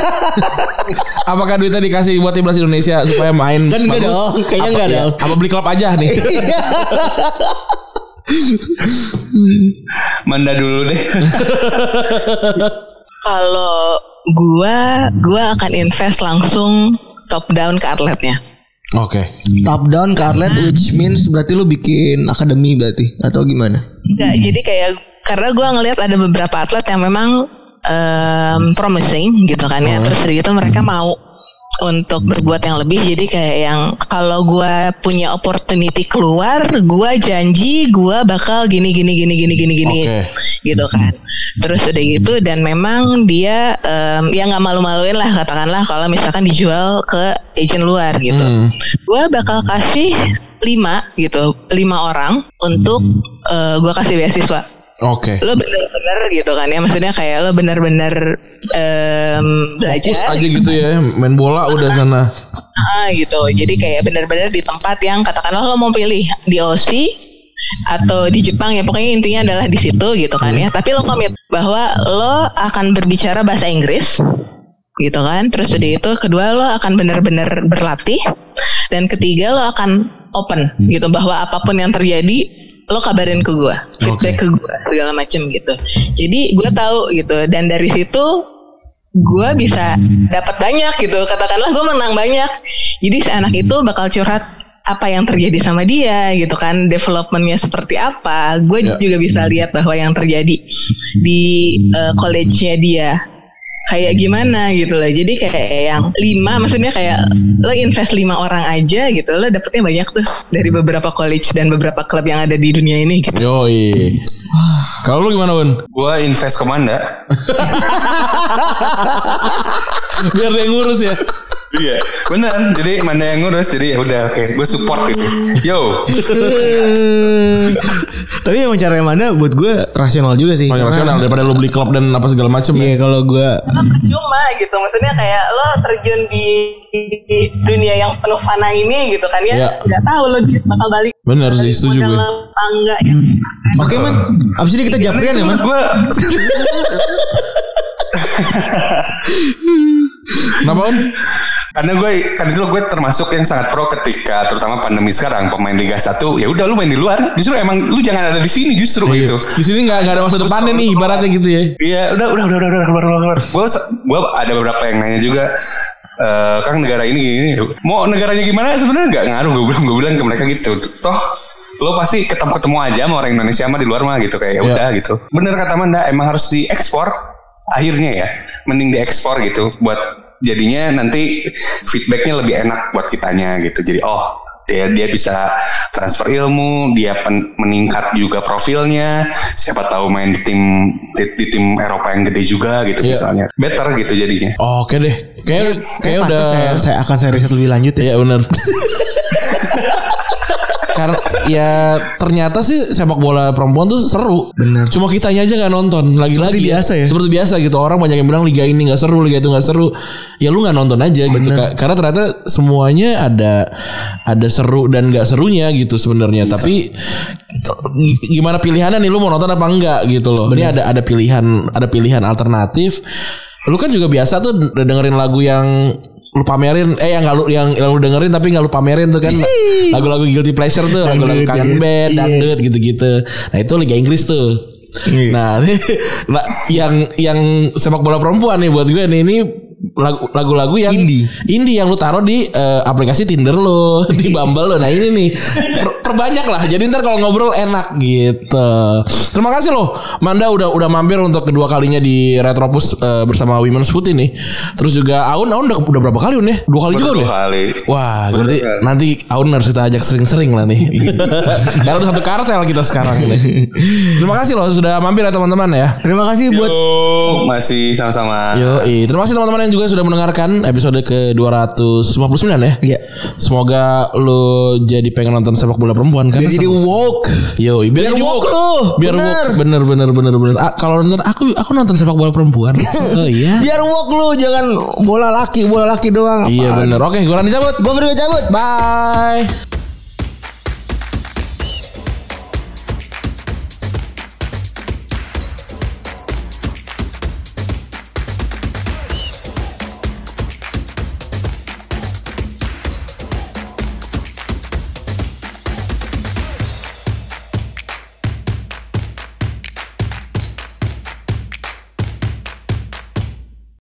Apakah duitnya dikasih buat timnas Indonesia supaya main? Kan enggak dong, kayaknya Apa- enggak dong. Apa beli klub aja nih? Manda dulu deh. Kalau gua, gua akan invest langsung top down ke atletnya. Oke. Top down ke atlet which means berarti lu bikin akademi berarti atau gimana? Enggak, jadi kayak karena gua ngelihat ada beberapa atlet yang memang em, promising gitu kan ya. Terus dari itu mereka mau untuk berbuat yang lebih. Jadi kayak yang kalau gua punya opportunity keluar, gua janji gua bakal gini gini gini gini gini gini. Oke. Gitu kan. Terus udah gitu dan memang dia em, ya nggak malu-maluin lah katakanlah kalau misalkan dijual ke agent luar gitu. Hmm. gue bakal kasih lima gitu lima orang untuk eh, gue kasih beasiswa. Oke. lo bener-bener gitu kan ya maksudnya kayak lo bener-bener Fokus belajar. aja gitu ya, main bola udah sana. Ah, gitu. Jadi kayak bener-bener di tempat yang katakanlah lo mau pilih di OC atau di Jepang ya pokoknya intinya adalah di situ gitu kan ya. Tapi lo komit bahwa lo akan berbicara bahasa Inggris gitu kan. Terus udah itu kedua lo akan benar-benar berlatih dan ketiga lo akan open gitu bahwa apa pun yang terjadi lo kabarin ke gue feedback ke gue segala macem gitu. Jadi gue tahu gitu dan dari situ gue bisa dapat banyak gitu. Katakanlah gue menang banyak. Jadi si anak itu bakal curhat apa yang terjadi sama dia gitu kan developmentnya seperti apa gue juga bisa lihat bahwa yang terjadi di eh, college-nya dia kayak gimana gitu loh jadi kayak yang lima maksudnya kayak lo invest lima orang aja gitu lo dapetnya banyak tuh dari beberapa college dan beberapa klub yang ada di dunia ini gitu. Yoi. Kalau lu gimana, Un? Gua invest ke Manda. Biar dia ngurus ya. Iya, bener. Jadi Manda yang ngurus. Jadi ya udah, oke, gue support gitu. Yo, Tapi emang cara yang mana buat gue rasional juga sih. Paling rasional daripada lu beli klub dan apa segala macem Iya ya. kalau gue Lo percuma gitu maksudnya kayak lo terjun di, di dunia yang penuh fana ini gitu kan ya Iya. nggak tahu lo bakal balik Bener sih, setuju gue. apa enggak ya Oke man, abis ini kita japrian ya man. gue Kenapa, Un? Karena gue kan itu gue termasuk yang sangat pro ketika terutama pandemi sekarang pemain Liga 1 ya udah lu main di luar justru emang lu jangan ada di sini justru gitu Di sini nggak ada masa depannya nih, ibaratnya gitu ya. Iya, udah, udah, udah, udah, udah, keluar, keluar. Gue, gue ada beberapa yang nanya juga, eh kang negara ini gini, mau negaranya gimana sebenarnya nggak ngaruh. Gue bilang, gue bilang ke mereka gitu. Toh, lo pasti ketemu ketemu aja sama orang Indonesia sama di luar mah gitu kayak ya Iya. udah gitu. Bener kata Manda, emang harus diekspor akhirnya ya, mending diekspor gitu buat jadinya nanti feedbacknya lebih enak buat kitanya gitu. Jadi oh dia dia bisa transfer ilmu, dia pen- meningkat juga profilnya. Siapa tahu main di tim di, di tim Eropa yang gede juga gitu Iya. misalnya. Better gitu jadinya. Oke deh. Kayak kayak Kayak udah saya, saya akan saya riset lebih lanjut ya. Iya benar. Karena ya ternyata sih sepak bola perempuan tuh seru. Bener. Cuma kitanya aja nggak nonton lagi-lagi. Seperti biasa ya. Seperti biasa gitu. Orang banyak yang bilang liga ini nggak seru, liga itu nggak seru. Ya lu nggak nonton aja gitu. Ka- Karena ternyata semuanya ada ada seru dan nggak serunya gitu sebenarnya. Tapi g- gimana pilihannya nih lu mau nonton apa enggak gitu loh. Ini ada ada pilihan ada pilihan alternatif. Lu kan juga biasa tuh dengerin lagu yang lu pamerin. Eh yang gak lu yang, yang lu dengerin tapi gak lu pamerin tuh kan. Lagu-lagu guilty pleasure tuh lagu-lagu kangen band Iya. dangdut gitu-gitu. Nah itu Liga Inggris tuh. Iya. nah nah, yang yang sepak bola perempuan nih buat gue nih. Ini lagu-lagu yang Indie. indie yang lu taruh di eh, aplikasi Tinder lo di Bumble lo nah ini nih per- perbanyak lah jadi ntar kalau ngobrol enak gitu terima kasih loh Manda udah udah mampir untuk kedua kalinya di Retropus eh, bersama Women's Foot ini terus juga Aun Aun udah, udah berapa kali Un ya dua kali juga Dua udah kali. Wah, berarti nanti Aun harus kita ajak sering-sering lah nih. Karena udah satu kartel kita sekarang nih. Terima kasih loh sudah mampir ya teman-teman ya. Terima kasih buat Yo, masih sama-sama. Yo, terima kasih teman-teman yang juga sudah mendengarkan episode ke 259 ya. Iya. Semoga lu jadi pengen nonton sepak bola perempuan kan. Biar jadi woke. Yo, biar, Biar jadi woke lu. Biar Bener. woke. Bener bener bener bener. Ah, kalau nonton aku aku nonton sepak bola perempuan. oh iya. Biar woke lu jangan bola laki bola laki doang. Iya bener. Oke, gue Rani cabut. Gue berdua cabut. Bye.